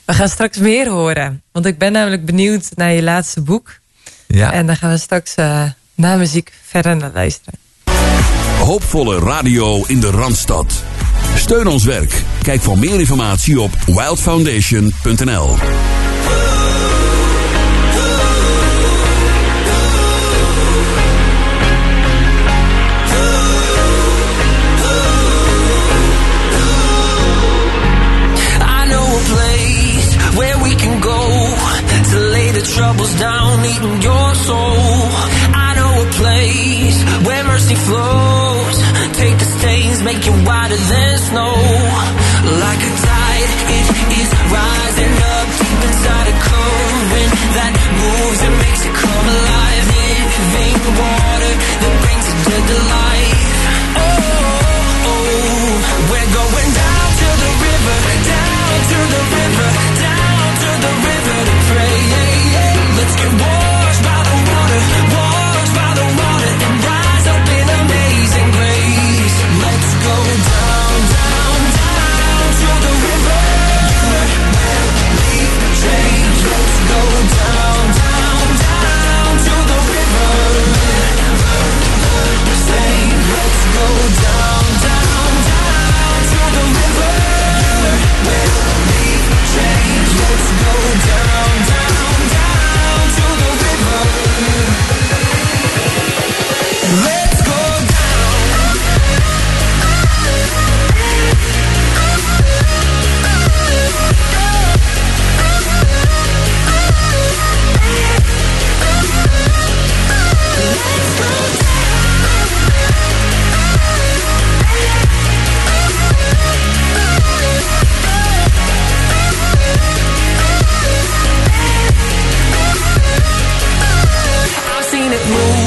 We gaan straks meer horen. Want ik ben namelijk benieuwd naar je laatste boek. Ja. En dan gaan we straks uh, na muziek verder naar luisteren. Hoopvolle radio in de Randstad. Steun ons werk. Kijk voor meer informatie op wildfoundation.nl was down eating your soul. I know a place where mercy flows. Take the stains, make it whiter than snow. Like a tide, it is rising up deep inside a current that moves and makes it come alive. Living water that brings it to the light. Oh, oh, we're going down to the river, down to the river, down to the river. Boats get washed by the water. move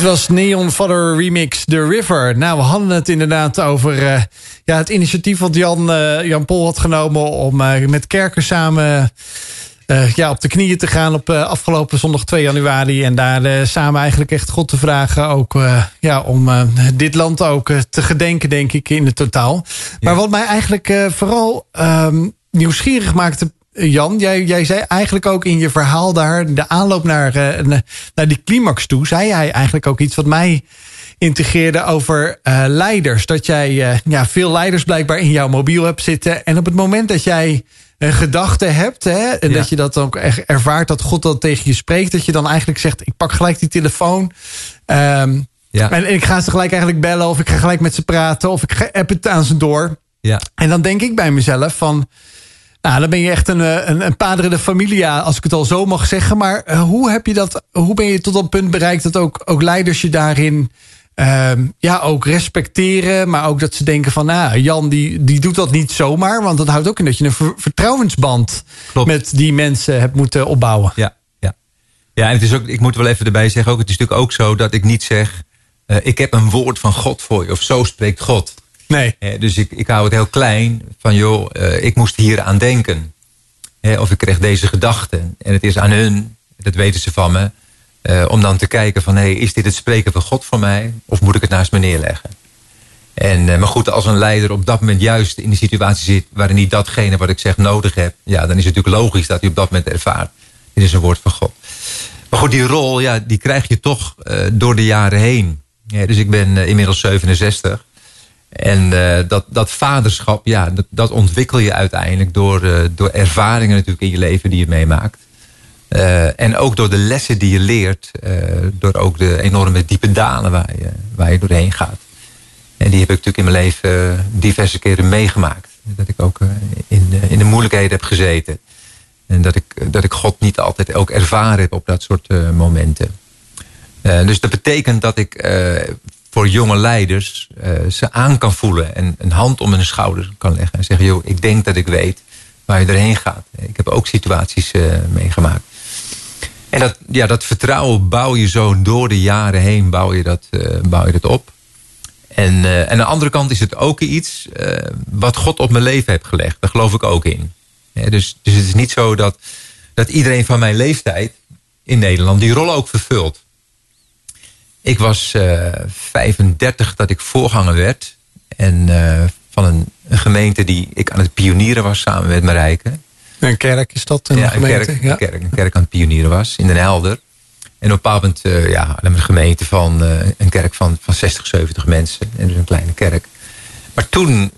Dit was Neon Father Remix The River. Nou, we hadden het inderdaad over uh, ja, het initiatief wat Jan, uh, Jan Pol had genomen... om uh, met kerken samen ja, op de knieën te gaan op afgelopen zondag 2 januari. En daar samen eigenlijk echt God te vragen. Ook ja, om dit land ook te gedenken, denk ik, in het totaal. Maar wat mij eigenlijk vooral um, nieuwsgierig maakte Jan, jij, jij zei eigenlijk ook in je verhaal daar, de aanloop naar, uh, naar die climax toe, zei hij eigenlijk ook iets wat mij integreerde over uh, leiders. Dat jij uh, ja, veel leiders blijkbaar in jouw mobiel hebt zitten. En op het moment dat jij een gedachte hebt, hè, en dat je dat ook echt ervaart dat God dat tegen je spreekt, dat je dan eigenlijk zegt: Ik pak gelijk die telefoon. Um, ja. En ik ga ze gelijk eigenlijk bellen, of ik ga gelijk met ze praten, of ik app het aan ze door. Ja. En dan denk ik bij mezelf van nou, dan ben je echt een, eh, een, een padre de familia, als ik het al zo mag zeggen. Maar uh, hoe heb je dat, hoe ben je tot dat punt bereikt dat ook, ook leiders je daarin uh, ja, ook respecteren, maar ook dat ze denken van, nou, Jan die, die doet dat niet zomaar, want dat houdt ook in dat je een vertrouwensband Klopt. met die mensen hebt moeten opbouwen. Ja, ja. ja, en het is ook, ik moet wel even erbij zeggen, ook, het is natuurlijk ook zo dat ik niet zeg, uh, ik heb een woord van God voor je, of zo spreekt God. Nee. dus ik, ik hou het heel klein van, joh, uh, ik moest hier aan denken. of ik kreeg deze gedachten. En het is aan hun, dat weten ze van me, uh, om dan te kijken van, hey, is dit het spreken van God voor mij? Of moet ik het naast me neerleggen? En, uh, maar goed, als een leider op dat moment juist in de situatie zit... waarin niet datgene wat ik zeg nodig heb... ja, dan is het natuurlijk logisch dat hij op dat moment ervaart. Dit is een woord van God. Maar goed, die rol, ja, die krijg je toch door de jaren heen. Ja, dus ik ben inmiddels 67. En uh, dat, dat vaderschap, ja, dat, dat ontwikkel je uiteindelijk door, uh, door ervaringen natuurlijk in je leven die je meemaakt. Uh, en ook door de lessen die je leert. door ook de enorme diepe dalen waar je, waar je doorheen gaat. En die heb ik natuurlijk in mijn leven diverse keren meegemaakt. Dat ik ook in, in de moeilijkheden heb gezeten. En dat ik, dat ik God niet altijd ook ervaren heb op dat soort momenten. dus dat betekent dat ik voor jonge leiders uh, ze aan kan voelen. En een hand om hun schouder kan leggen. En zeggen, joh, ik denk dat ik weet waar je erheen gaat. Ik heb ook situaties uh, meegemaakt. En dat, ja, dat vertrouwen bouw je zo door de jaren heen, bouw je dat, uh, bouw je dat op. En, en aan de andere kant is het ook iets wat God op mijn leven heeft gelegd. Daar geloof ik ook in. dus, dus het is niet zo dat, dat iedereen van mijn leeftijd in Nederland die rol ook vervult. Ik was uh, eh, 35 dat ik voorganger werd. En uh, van een, een, gemeente die ik aan het pionieren was samen met Marijke. Een kerk is dat? Een ja, gemeente? Kerk, ja, een kerk, een kerk aan het pionieren was in Den Helder. En op een bepaald moment uh, ja, een gemeente van een kerk van, van 60, 70 mensen. En dus een kleine kerk. Maar toen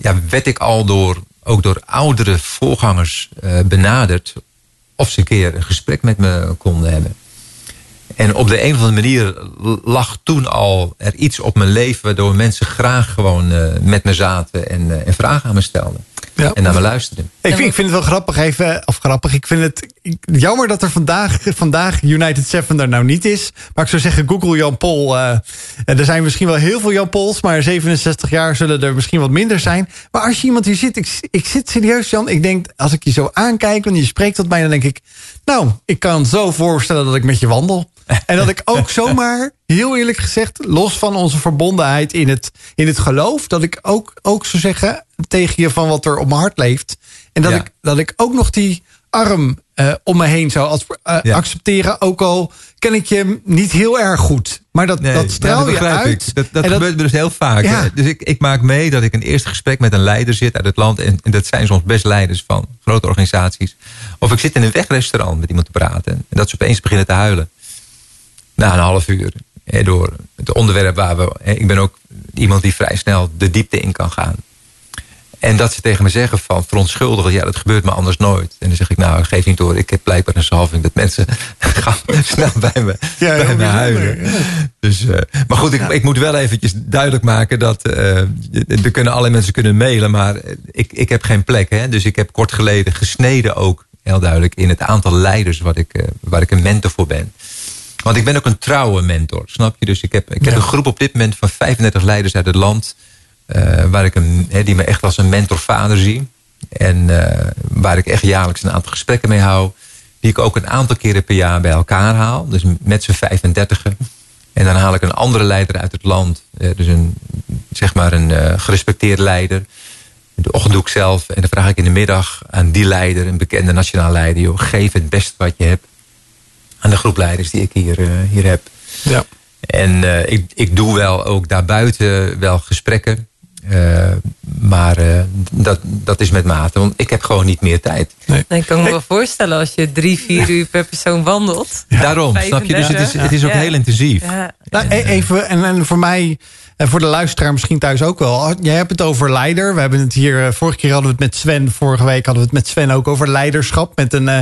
ja, werd ik al door, ook door oudere voorgangers benaderd... of ze een keer een gesprek met me konden hebben. En op de een of andere manier lag toen al er iets op mijn leven... waardoor mensen graag gewoon uh, met me zaten en, uh, en, vragen aan me stelden. Ja. En naar me luisterden. Ik vind, ik vind het wel grappig even, of grappig, ik vind het jammer dat er vandaag, vandaag United Seven er nou niet is. Maar ik zou zeggen, Google Jan Pol. Uh, er zijn misschien wel heel veel Jan Pols, maar 67 jaar zullen er misschien wat minder zijn. Maar als je iemand hier zit, ik, ik zit serieus Jan, ik denk, als ik je zo aankijk en je spreekt tot mij, dan denk ik... Nou, ik kan zo voorstellen dat ik met je wandel. En dat ik ook *laughs* zomaar, heel eerlijk gezegd, los van onze verbondenheid in het, in het geloof, dat ik ook, ook zou zeggen tegen je van wat er op mijn hart leeft. En dat, ik, dat ik ook nog die arm uh, om me heen zou als, uh, ja. accepteren. Ook al ken ik je niet heel erg goed. Maar dat, nee, dat straal ja, dat je uit. Ik. Dat, dat gebeurt me dus heel vaak. Ja. Dus ik, ik maak mee dat ik een eerste gesprek met een leider zit uit het land. En, en, dat zijn soms best leiders van grote organisaties. Of ik zit in een wegrestaurant met iemand te praten. En dat ze opeens beginnen te huilen na een half uur. door het onderwerp waar we... ik ben ook iemand die vrij snel de diepte in kan gaan. En dat ze tegen me zeggen van verontschuldigen, ja, dat gebeurt me anders nooit. En dan zeg ik, nou, geef niet door. Ik heb blijkbaar een zalving dat mensen *laughs* gaan snel bij me, ja, bij me huilen. Dus, uh, maar goed, ik, ik, moet wel eventjes duidelijk maken dat uh, er kunnen allerlei mensen kunnen mailen, maar ik, ik heb geen plek. Hè? Dus ik heb kort geleden gesneden ook, heel duidelijk, in het aantal leiders wat ik, uh, waar ik een mentor voor ben. Want ik ben ook een trouwe mentor, snap je? Dus ik heb, ik heb een groep op dit moment van 35 leiders uit het land... Uh, waar ik een, he, die me echt als een mentorvader zie. En uh, waar ik echt jaarlijks een aantal gesprekken mee hou. Die ik ook een aantal keren per jaar bij elkaar haal. Dus met z'n 35 En dan haal ik een andere leider uit het land. Eh, dus een, zeg maar een gerespecteerde leider. De ochtend doe ik zelf. En dan vraag ik in de middag aan die leider, een bekende nationaal leider. Joh, geef het beste wat je hebt aan de groep leiders die ik hier, uh, hier heb. Ja. En uh, ik, ik doe wel ook daarbuiten wel gesprekken. Uh, maar uh, dat, dat is met mate, want ik heb gewoon niet meer tijd. Nee. ik kan me wel *laughs* voorstellen als je drie, vier uur per persoon wandelt. Ja. Daarom, snap je? Dus het is, het is ook ja. heel intensief. Ja. Nou, even, en, en voor mij, en voor de luisteraar misschien thuis ook wel. Jij hebt het over leider. We hebben het hier, vorige keer hadden we het met Sven. Vorige week hadden we het met Sven ook over leiderschap. Met een, uh,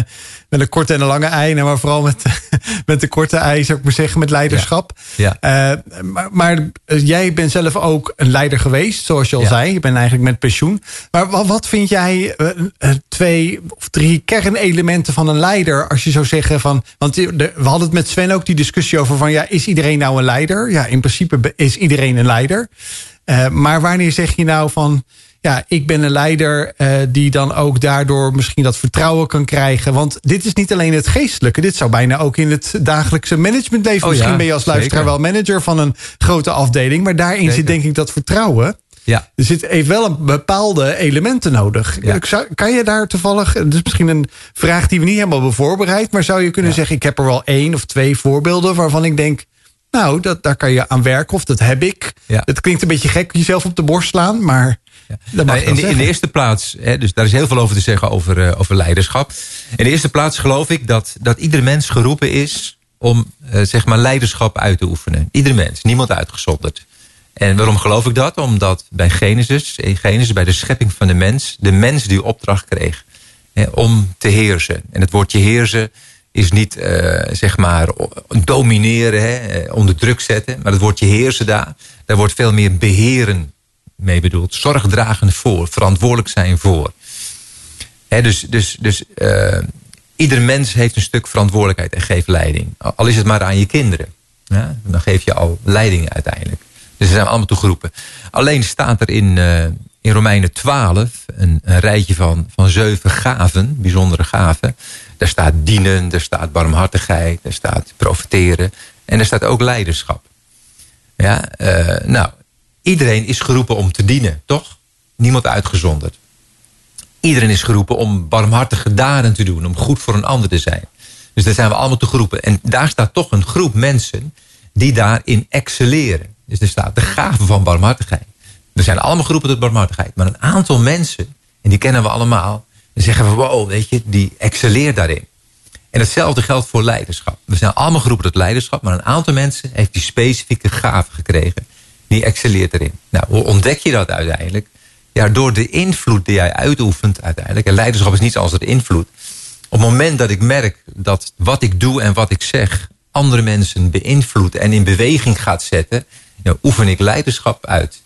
met een korte en een lange ei. Maar vooral met, *laughs* met de korte ei, zou ik maar zeggen, met leiderschap. Ja. ja. Uh, maar, maar jij bent zelf ook een leider geweest, zoals je al ja. zei. Je bent eigenlijk met pensioen. Maar wat, wat vind jij uh, twee of drie kernelementen van een leider? Als je zou zeggen van. Want de, we hadden het met Sven ook die discussie over van ja, is iedereen nou een leider? Ja, in principe is iedereen een leider. Uh, maar wanneer zeg je nou van ja, ik ben een leider uh, die dan ook daardoor misschien dat vertrouwen kan krijgen. Want dit is niet alleen het geestelijke. Dit zou bijna ook in het dagelijkse managementleven. Oh, misschien ja, ben je als luisteraar zeker. wel manager van een grote afdeling. Maar daarin Zeker. zit denk ik dat vertrouwen. Ja. Er zit heeft wel een bepaalde elementen nodig. Ja. Kan je daar toevallig, het is misschien een vraag die we niet helemaal hebben voorbereid, maar zou je kunnen Ja. zeggen, ik heb er wel één of twee voorbeelden waarvan ik denk, nou, dat, daar kan je aan werken of dat heb ik. Ja. Het klinkt een beetje gek jezelf op de borst slaan, maar dat mag Nou, in, de, in de eerste plaats, hè, dus daar is heel veel over te zeggen over, eh, over leiderschap. In de eerste plaats geloof ik dat, dat ieder mens geroepen is om eh, zeg maar leiderschap uit te oefenen. Ieder mens, niemand uitgezonderd. En waarom geloof ik dat? Omdat bij Genesis, in Genesis, bij de schepping van de mens, de mens die opdracht kreeg hè, om te heersen. En het woordje heersen is niet eh, zeg maar domineren, hè, eh, onder druk zetten. Maar het woordje heersen daar, daar wordt veel meer beheren mee bedoeld. Zorg dragen voor, verantwoordelijk zijn voor. Hè, dus dus, dus eh, ieder mens heeft een stuk verantwoordelijkheid en geeft leiding. Al is het maar aan je kinderen. Ja, dan geef je al leiding uiteindelijk. Dus daar zijn allemaal toe geroepen. Alleen staat er in, eh, in Romeinen 12 een, een rijtje van, van zeven gaven, bijzondere gaven. Daar staat dienen, daar staat barmhartigheid, daar staat profiteren. En daar staat ook leiderschap. Ja, eh, nou, iedereen is geroepen om te dienen, toch? Niemand uitgezonderd. Iedereen is geroepen om barmhartige daden te doen, om goed voor een ander te zijn. Dus daar zijn we allemaal toe geroepen. En daar staat toch een groep mensen die daarin excelleren. Dus er staat de gave van barmhartigheid. We zijn allemaal geroepen tot barmhartigheid. Maar een aantal mensen, en die kennen we allemaal, die zeggen van wow, weet je, die excelleert daarin. En hetzelfde geldt voor leiderschap. We zijn allemaal geroepen tot leiderschap, maar een aantal mensen heeft die specifieke gave gekregen. Die excelleert erin. Nou, hoe ontdek je dat uiteindelijk? Ja, door de invloed die jij uitoefent uiteindelijk. En leiderschap is niets als het invloed. Op het moment dat ik merk dat wat ik doe en wat ik zeg andere mensen beïnvloedt en in beweging gaat zetten, dan oefen ik leiderschap uit.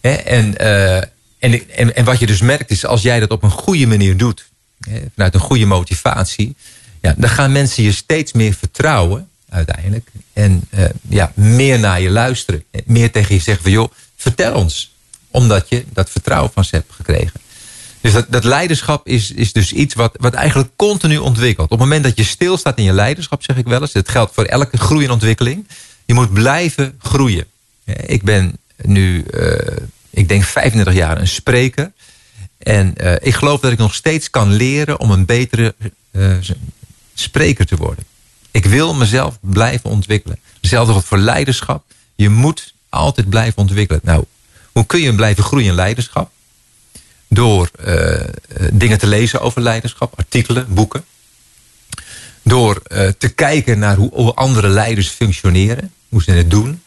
Hè, En, eh, en, en, wat je dus merkt is, als jij dat op een goede manier doet, vanuit een goede motivatie, ja, dan gaan mensen je steeds meer vertrouwen uiteindelijk. En eh, ja, meer naar je luisteren. Meer tegen je zeggen van joh, vertel ons. Omdat je dat vertrouwen van ze hebt gekregen. Dus dat, dat leiderschap is, is dus iets wat, wat eigenlijk continu ontwikkelt. Op het moment dat je stilstaat in je leiderschap, zeg ik wel eens. Dat geldt voor elke groei en ontwikkeling. Je moet blijven groeien. Ja, Ik ben nu, eh, ik denk 35 jaar een spreker. En eh, ik geloof dat ik nog steeds kan leren om een betere eh, spreker te worden. Ik wil mezelf blijven ontwikkelen. Hetzelfde geldt voor leiderschap. Je moet altijd blijven ontwikkelen. Nou, hoe kun je blijven groeien in leiderschap? Door eh, dingen te lezen over leiderschap, artikelen, boeken. Door te kijken naar hoe andere leiders functioneren, hoe ze het doen.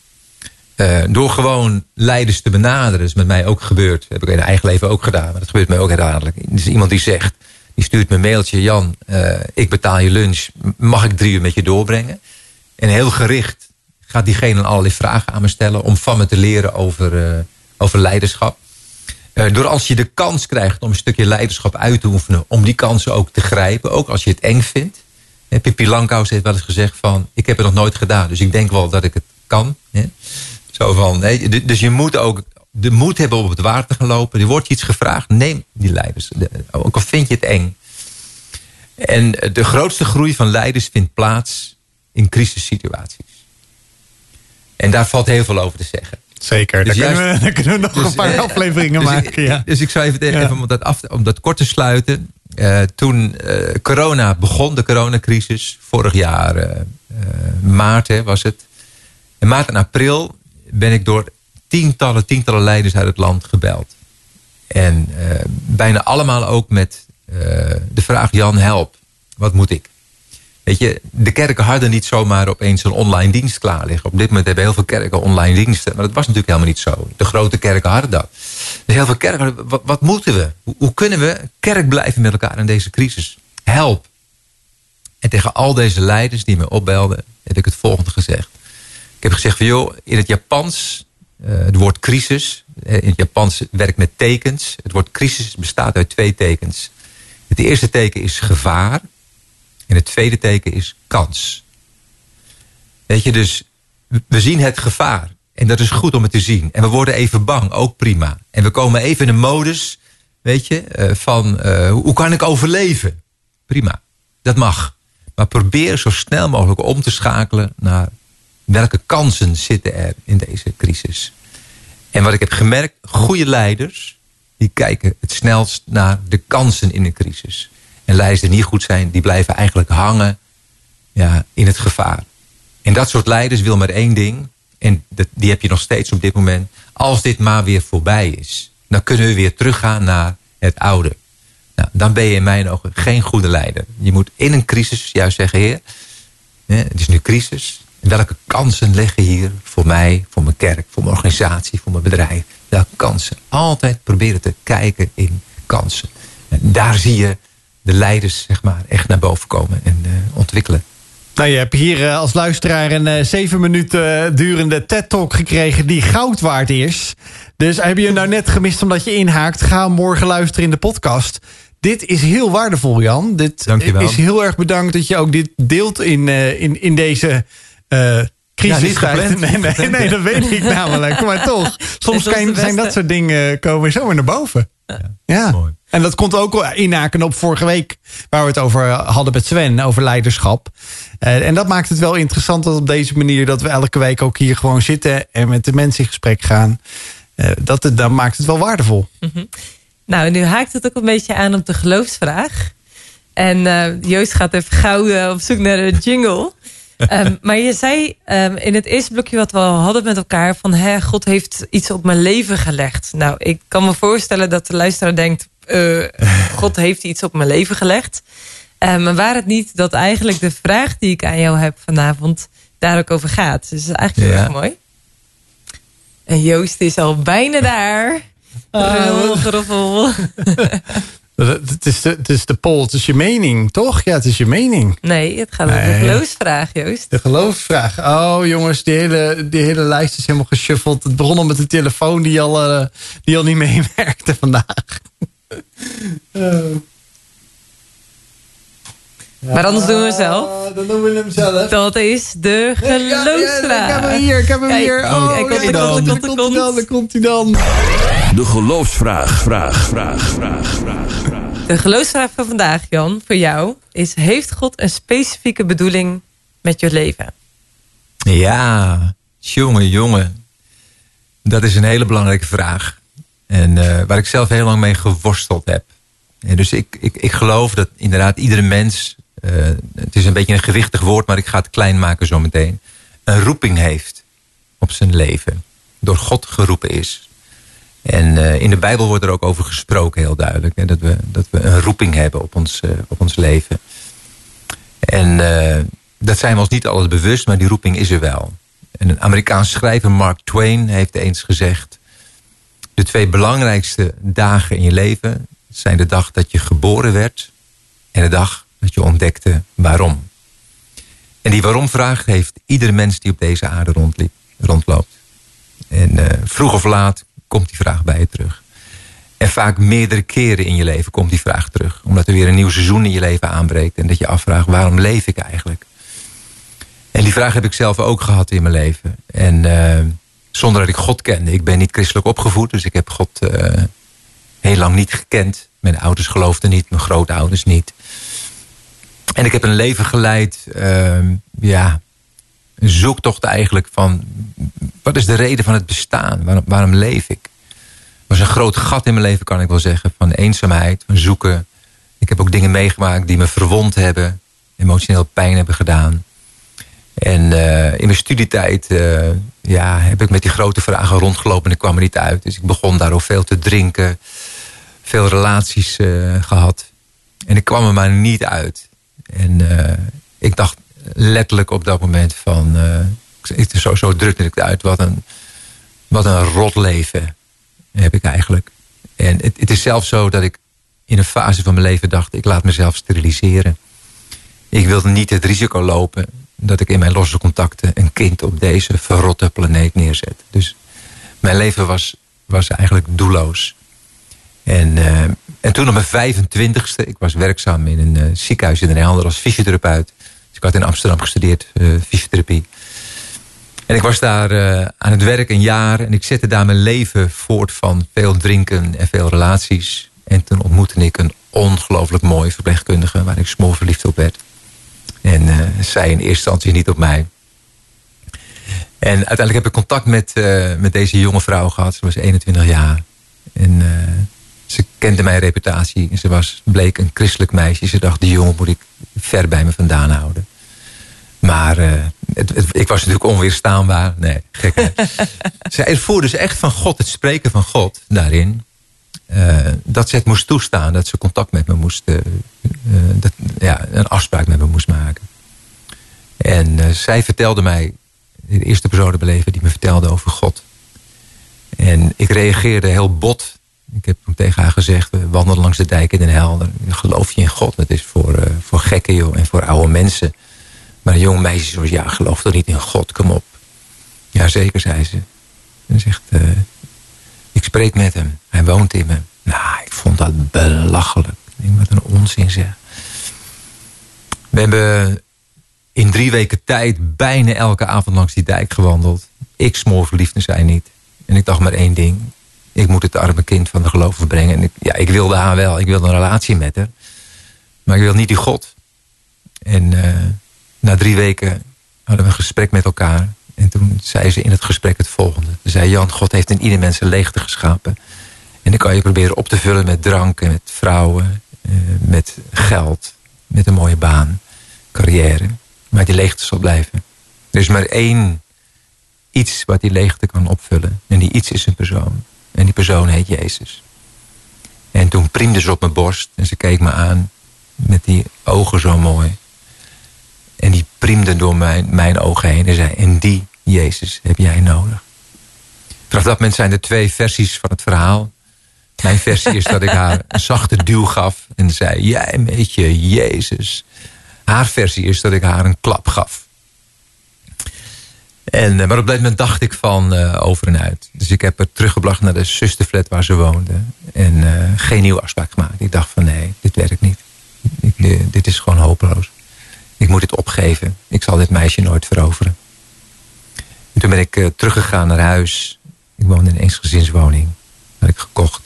Eh, door gewoon leiders te benaderen, is met mij ook gebeurd. Dat heb ik in eigen leven ook gedaan, maar dat gebeurt mij ook herhaaldelijk. Er is iemand die zegt, die stuurt me een mailtje. Jan, eh, ik betaal je lunch, mag ik drie uur met je doorbrengen? En heel gericht gaat diegene allerlei vragen aan me stellen... om van me te leren over, eh, over leiderschap. Door als je de kans krijgt om een stukje leiderschap uit te oefenen... om die kansen ook te grijpen, ook als je het eng vindt. Pippi Langkous heeft wel eens gezegd van... ik heb het nog nooit gedaan, dus ik denk wel dat ik het kan. Zo van, nee, dus je moet ook de moed hebben om op het water te gaan lopen. Er wordt je iets gevraagd, neem die leiders. De- Ook al vind je het eng. En de grootste groei van leiders vindt plaats in crisissituaties. En daar valt heel veel over te zeggen. Zeker, Dus daar, kunnen we, juist- *laughs* daar kunnen we nog Dus, een paar eh, afleveringen dus, maken. Ja. dus ik zou even, Ja. even om, dat af, om dat kort te sluiten. Eh, toen eh, corona begon, de coronacrisis, vorig jaar eh, eh, maart hè, was het. In maart en april ben ik door tientallen, tientallen leiders uit het land gebeld. En eh, bijna allemaal ook met eh, de vraag: Jan, help, wat moet ik? Weet je, de kerken hadden niet zomaar opeens een online dienst klaar liggen. Op dit moment hebben heel veel kerken online diensten. Maar dat was natuurlijk helemaal niet zo. De grote kerken hadden dat. Dus heel veel kerken wat moeten we? Hoe, hoe kunnen we kerk blijven met elkaar in deze crisis? Help. En tegen al deze leiders die me opbelden, heb ik het volgende gezegd. Ik heb gezegd van joh, in het Japans, eh, het woord crisis, eh, in het Japans werkt met tekens. Het woord crisis bestaat uit twee tekens. Het eerste teken is gevaar. En het tweede teken is kans. Weet je, dus we zien het gevaar. En dat is goed om het te zien. En we worden even bang, ook prima. En we komen even in een modus, weet je, eh, van hoe kan ik overleven? Prima, dat mag. Maar probeer zo snel mogelijk om te schakelen naar welke kansen zitten er in deze crisis. En wat ik heb gemerkt, goede leiders, die kijken het snelst naar de kansen in een crisis. En leiders die niet goed zijn, die blijven eigenlijk hangen ja, in het gevaar. En dat soort leiders wil maar één ding. En die heb je nog steeds op dit moment. Als dit maar weer voorbij is. Dan kunnen we weer teruggaan naar het oude. Nou, dan ben je in mijn ogen geen goede leider. Je moet in een crisis juist zeggen... Heer, het is nu crisis. Welke kansen liggen hier voor mij, voor mijn kerk... voor mijn organisatie, voor mijn bedrijf? Welke kansen? Altijd proberen te kijken in kansen. En daar zie je de leiders zeg maar, echt naar boven komen en eh, ontwikkelen. Nou, je hebt hier eh, als luisteraar een eh, zeven minuten durende TED-talk gekregen die goud waard is. Dus heb je hem nou net gemist omdat je inhaakt, ga morgen luisteren in de podcast. Dit is heel waardevol, Jan. Dit Dankjewel. is heel erg bedankt dat je ook dit deelt in, in, in deze eh crisis. Nee, nee, nee, ja. dat weet ik *laughs* namelijk. Maar toch, soms zijn dat soort dingen komen zomaar naar boven. Ja. Mooi. En dat komt ook wel inhaken op vorige week, waar we het over hadden met Sven, over leiderschap. Eh, en dat maakt het wel interessant dat op deze manier dat we elke week ook hier gewoon zitten en met de mensen in gesprek gaan. Eh, dat, het- dat maakt het wel waardevol. Nou, nu haakt het ook een beetje aan op de geloofsvraag. En eh, Joost gaat even gauw eh, op zoek naar de jingle. Ehm, maar je zei ehm, in het eerste blokje wat we al hadden met elkaar... van hè, God heeft iets op mijn leven gelegd. Nou, ik kan me voorstellen dat de luisteraar denkt... eh, God heeft iets op mijn leven gelegd. Eh, maar waar het niet dat eigenlijk de vraag die ik aan jou heb vanavond... daar ook over gaat. Dus dat is eigenlijk heel Ja. erg mooi. En Joost is al bijna daar. Rummel, geroffel. *laughs* Het is, de, het is de poll, het is je mening, toch? Ja, het is je mening. Nee, het gaat om de geloofsvraag, Joost. De geloofsvraag. Oh jongens, die hele, die hele lijst is helemaal geshuffeld. Het begon al met de telefoon die al, eh, die al niet *laughs* meewerkte vandaag. Oh. *laughs* Maar anders doen we het zelf. Dan doen we hem zelf. Dat is de Ja, ja, ik geloofsvraag. heb hem hier, ik heb hem Kijk, hier. Oh, kijk, komt komt hij dan, komt hij dan. De geloofsvraag, vraag, vraag, vraag, vraag, vraag. De geloofsvraag van vandaag, Jan, voor jou, is: Heeft God een specifieke bedoeling met je leven? Ja, jongen, jongen. Dat is een hele belangrijke vraag. En eh, waar ik zelf heel lang mee geworsteld heb. En dus ik, ik, ik geloof dat inderdaad iedere mens... eh, het is een beetje een gewichtig woord, maar ik ga het klein maken zo meteen... een roeping heeft op zijn leven. Door God geroepen is. En eh, in de Bijbel wordt er ook over gesproken heel duidelijk. Hè, dat, we, dat we een roeping hebben op ons, eh, op ons leven. En dat zijn we ons niet altijd bewust, maar die roeping is er wel. En een Amerikaanse schrijver, Mark Twain, heeft eens gezegd... de twee belangrijkste dagen in je leven... zijn de dag dat je geboren werd... en de dag dat je ontdekte waarom. En die waarom-vraag heeft iedere mens die op deze aarde rondliep, rondloopt. En eh, vroeg of laat komt die vraag bij je terug. En vaak meerdere keren in je leven komt die vraag terug. Omdat er weer een nieuw seizoen in je leven aanbreekt. En dat je afvraagt, waarom leef ik eigenlijk? En die vraag heb ik zelf ook gehad in mijn leven. En eh, zonder dat ik God kende. Ik ben niet christelijk opgevoed. Dus ik heb God eh, heel lang niet gekend. Mijn ouders geloofden niet. Mijn grootouders niet. En ik heb een leven geleid. eh, ja, een zoektocht eigenlijk van... wat is de reden van het bestaan? Waarom, waarom leef ik? Er was een groot gat in mijn leven, kan ik wel zeggen. Van eenzaamheid, van zoeken. Ik heb ook dingen meegemaakt die me verwond hebben. Emotioneel pijn hebben gedaan. En eh, in mijn studietijd eh, ja, heb ik met die grote vragen rondgelopen en ik kwam er niet uit. Dus ik begon daarover veel te drinken. Veel relaties eh, gehad. En ik kwam er maar niet uit. En ik dacht letterlijk op dat moment van... ik, zo, zo drukte ik het uit. Wat een, wat een rot leven heb ik eigenlijk. En het, het is zelfs zo dat ik in een fase van mijn leven dacht... ik laat mezelf steriliseren. Ik wilde niet het risico lopen dat ik in mijn losse contacten een kind op deze verrotte planeet neerzet. Dus mijn leven was, was eigenlijk doelloos. En, uh, en toen op mijn 25ste, ik was werkzaam in een uh, ziekenhuis in Den als fysiotherapeut. Dus ik had in Amsterdam gestudeerd, uh, fysiotherapie. En ik was daar aan het werk een jaar en ik zette daar mijn leven voort van veel drinken en veel relaties. En toen ontmoette ik een ongelooflijk mooie verpleegkundige waar ik smoor verliefd op werd. En zij in eerste instantie niet op mij. En uiteindelijk heb ik contact met, met deze jonge vrouw gehad. Ze was 21 jaar. En ze kende mijn reputatie. Ze was, bleek een christelijk meisje. Ze dacht, die jongen moet ik ver bij me vandaan houden. Maar het, het, ik was natuurlijk onweerstaanbaar. Nee, gek. Zij ervoer dus echt van God, het spreken van God daarin. Uh, dat ze het moest toestaan. Dat ze contact met me moest... Uh, dat, ja, een afspraak met me moest maken. En zij vertelde mij... De eerste persoon beleven die me vertelde over God. En ik reageerde heel bot. Ik heb hem tegen haar gezegd... We wandelen langs de dijk in Den Helder. Geloof je in God? Dat is voor, voor gekken joh, en voor oude mensen. Maar een jong meisje zoals... Ja, geloof toch niet in God? Kom op. Ja, zeker, zei ze. En zegt... Ik spreek met hem. Hij woont in me. Nou, ik vond dat belachelijk. Ik denk, wat een onzin zeg. We hebben in drie weken tijd bijna elke avond langs die dijk gewandeld. Ik smoor verliefd en zij niet. En ik dacht maar één ding. Ik moet het arme kind van de geloof brengen. En ik, ja, ik wilde haar wel. Ik wilde een relatie met haar. Maar ik wil niet die God. En uh, na drie weken hadden we een gesprek met elkaar. En toen zei ze in het gesprek het volgende. Ze zei, Jan, God heeft in ieder mens een leegte geschapen. En dan kan je proberen op te vullen met drank en met vrouwen, eh, met geld, met een mooie baan, carrière. Maar die leegte zal blijven. Er is maar één iets wat die leegte kan opvullen. En die iets is een persoon. En die persoon heet Jezus. En toen priemde ze op mijn borst en ze keek me aan met die ogen zo mooi. En die priemde door mijn, mijn ogen heen en zei... en die Jezus heb jij nodig. Vanaf dat moment zijn er twee versies van het verhaal. Mijn versie is dat ik haar een zachte duw gaf. En zei, jij met je Jezus. Haar versie is dat ik haar een klap gaf. En, eh, maar op dat moment dacht ik van uh, over en uit. Dus ik heb haar teruggebracht naar de zusterflat waar ze woonde. En uh, geen nieuwe afspraak gemaakt. Ik dacht van nee, dit werkt niet. Dit is gewoon hopeloos. Ik moet dit opgeven. Ik zal dit meisje nooit veroveren. En toen ben ik teruggegaan naar huis. Ik woonde in een eensgezinswoning. Had ik gekocht.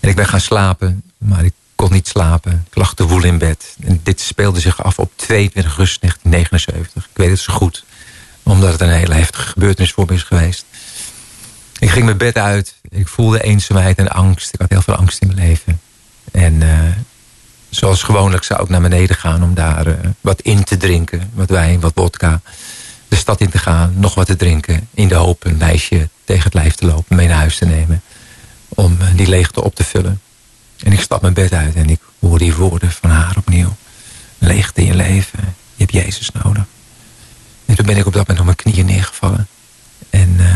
En ik ben gaan slapen. Maar ik kon niet slapen. Ik lag te woel in bed. En dit speelde zich af op 22 augustus 1979. Ik weet het zo goed. Omdat het een hele heftige gebeurtenis voor me is geweest. Ik ging mijn bed uit. Ik voelde eenzaamheid en angst. Ik had heel veel angst in mijn leven. En uh, zoals gewoonlijk zou ik naar beneden gaan om daar uh, wat in te drinken. Wat wijn, wat vodka. De stad in te gaan, nog wat te drinken. In de hoop een meisje tegen het lijf te lopen, mee naar huis te nemen. Om uh, die leegte op te vullen. En ik stap mijn bed uit en ik hoor die woorden van haar opnieuw. Leegte in je leven, je hebt Jezus nodig. En toen ben ik op dat moment op mijn knieën neergevallen. En uh,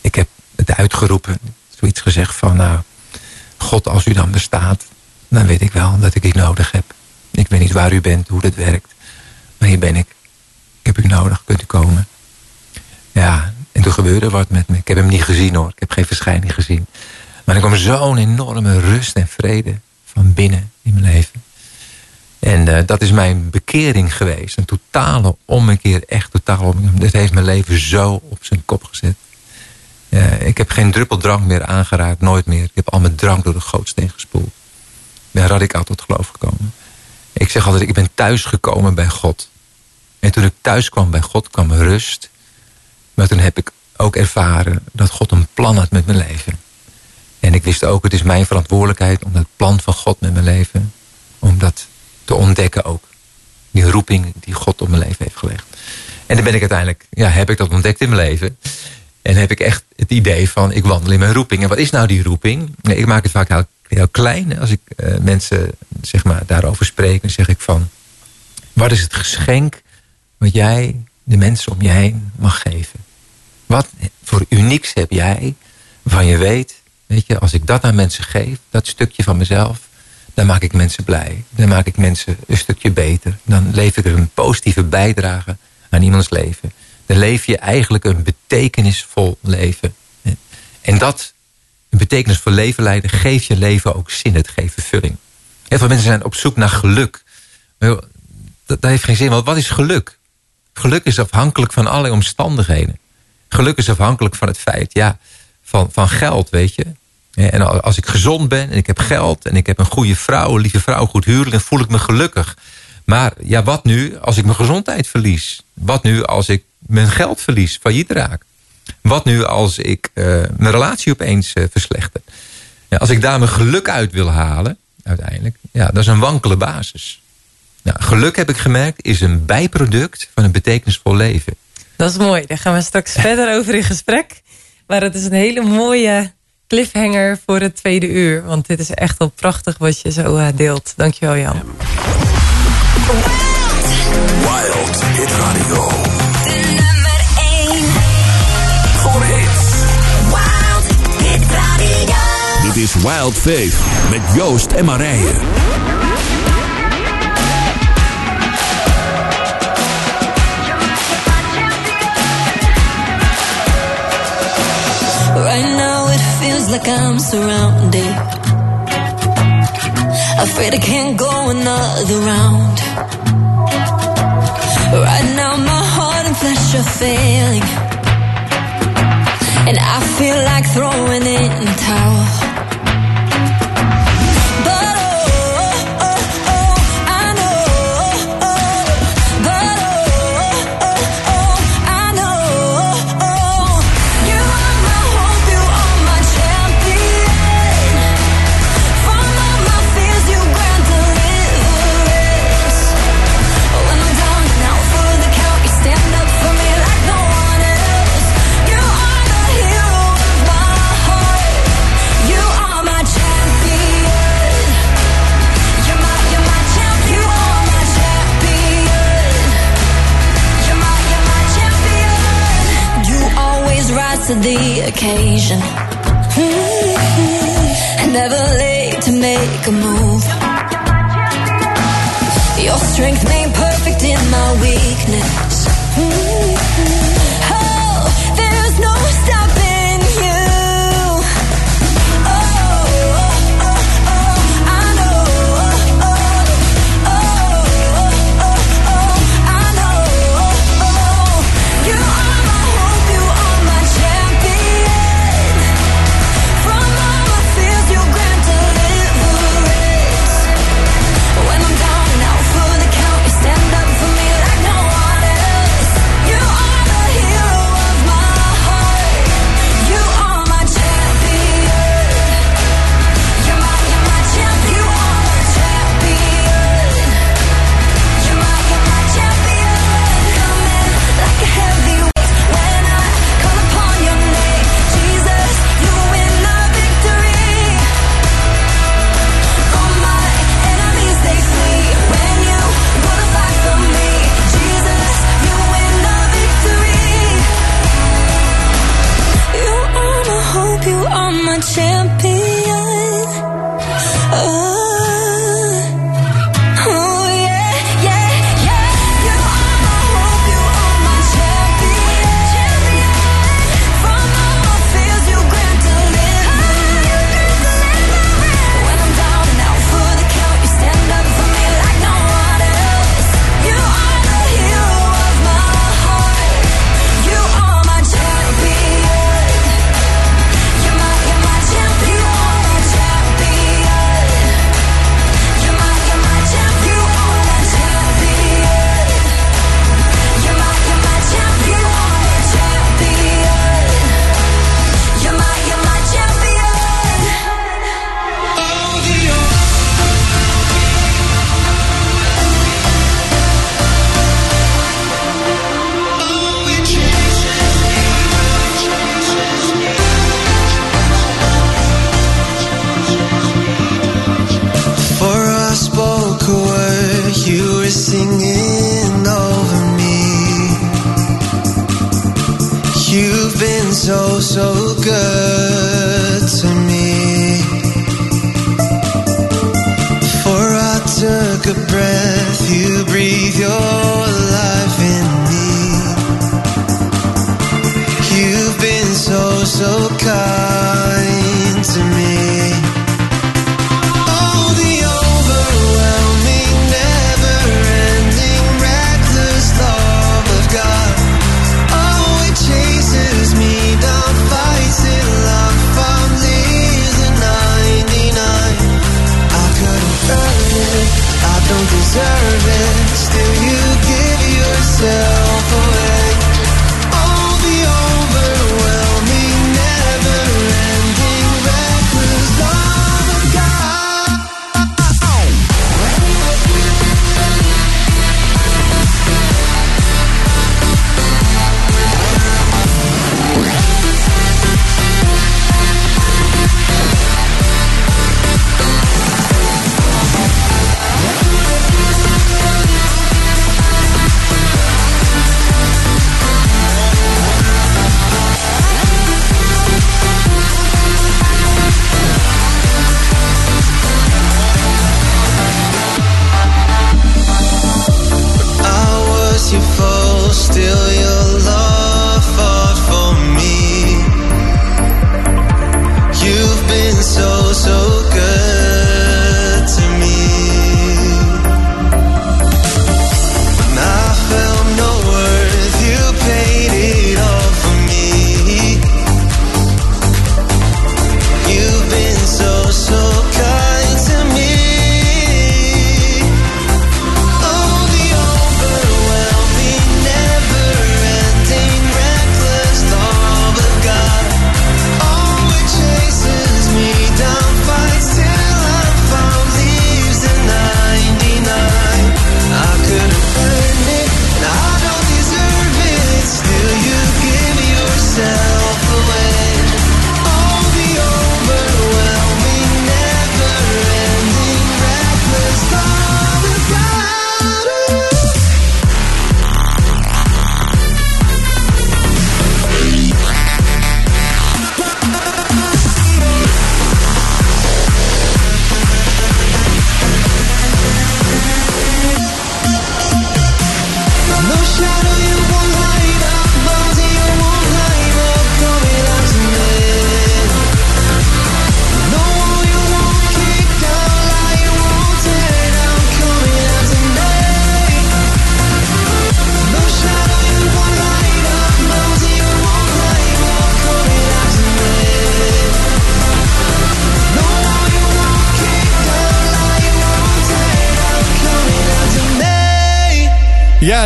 ik heb het uitgeroepen. Zoiets gezegd van, nou, God als u dan bestaat dan weet ik wel dat ik u nodig heb. Ik weet niet waar u bent, hoe dat werkt. Maar hier ben ik. Ik heb u nodig, kunt u komen. Ja, en toen gebeurde wat met me. Ik heb hem niet gezien hoor. Ik heb geen verschijning gezien. Maar er kwam zo'n enorme rust en vrede van binnen in mijn leven. En uh, dat is mijn bekering geweest. Een totale ommekeer, echt totaal ommekeer. Dat heeft mijn leven zo op zijn kop gezet. Uh, ik heb geen druppel drank meer aangeraakt, nooit meer. Ik heb al mijn drank door de gootsteen gespoeld ben radicaal tot geloof gekomen. Ik zeg altijd, ik ben thuisgekomen bij God. En toen ik thuis kwam bij God, kwam rust. Maar toen heb ik ook ervaren dat God een plan had met mijn leven. En ik wist ook, het is mijn verantwoordelijkheid om dat plan van God met mijn leven, om dat te ontdekken ook. Die roeping die God op mijn leven heeft gelegd. En dan ben ik uiteindelijk, ja, heb ik dat ontdekt in mijn leven. En heb ik echt het idee van, ik wandel in mijn roeping. En wat is nou die roeping? Ik maak het vaak heel, heel klein. Als ik uh, mensen zeg maar, daarover spreek, dan zeg ik van... Wat is het geschenk wat jij de mensen om je heen mag geven? Wat voor unieks heb jij waarvan je weet... Weet je, als ik dat aan mensen geef, dat stukje van mezelf... dan maak ik mensen blij. Dan maak ik mensen een stukje beter. Dan leef ik een positieve bijdrage aan iemands leven. Dan leef je eigenlijk een betekenisvol leven. En dat, een betekenisvol leven leiden... geeft je leven ook zin, het geeft vervulling. Heel veel mensen zijn op zoek naar geluk. Dat, dat heeft geen zin, want wat is geluk? Geluk is afhankelijk van allerlei omstandigheden. Geluk is afhankelijk van het feit, ja, van, van geld, weet je. En als ik gezond ben en ik heb geld en ik heb een goede vrouw, een lieve vrouw, goed huurlijk, dan voel ik me gelukkig. Maar ja, wat nu als ik mijn gezondheid verlies? Wat nu als ik mijn geld verlies, failliet raak? Wat nu als ik uh, mijn relatie opeens uh, verslechter? Ja, als ik daar mijn geluk uit wil halen, uiteindelijk, ja, dat is een wankele basis. Geluk heb ik gemerkt, is een bijproduct van een betekenisvol leven. Dat is mooi. Daar gaan we straks verder over in gesprek. Maar het is een hele mooie cliffhanger voor het tweede uur. Want dit is echt wel prachtig wat je zo uh, deelt. Dankjewel Jan. Wild Hit Radio. De nummer 1. Voor hits. Wild Hit Radio. Dit is Wild Faith met Joost en Marije. Right now feels like I'm surrounded. Afraid I can't go another round. Right now my heart and flesh are failing. And I feel like throwing in the towel. To the occasion. Mhm. Never late to make a move. Your strength made perfect in my weakness. Oh, champagne.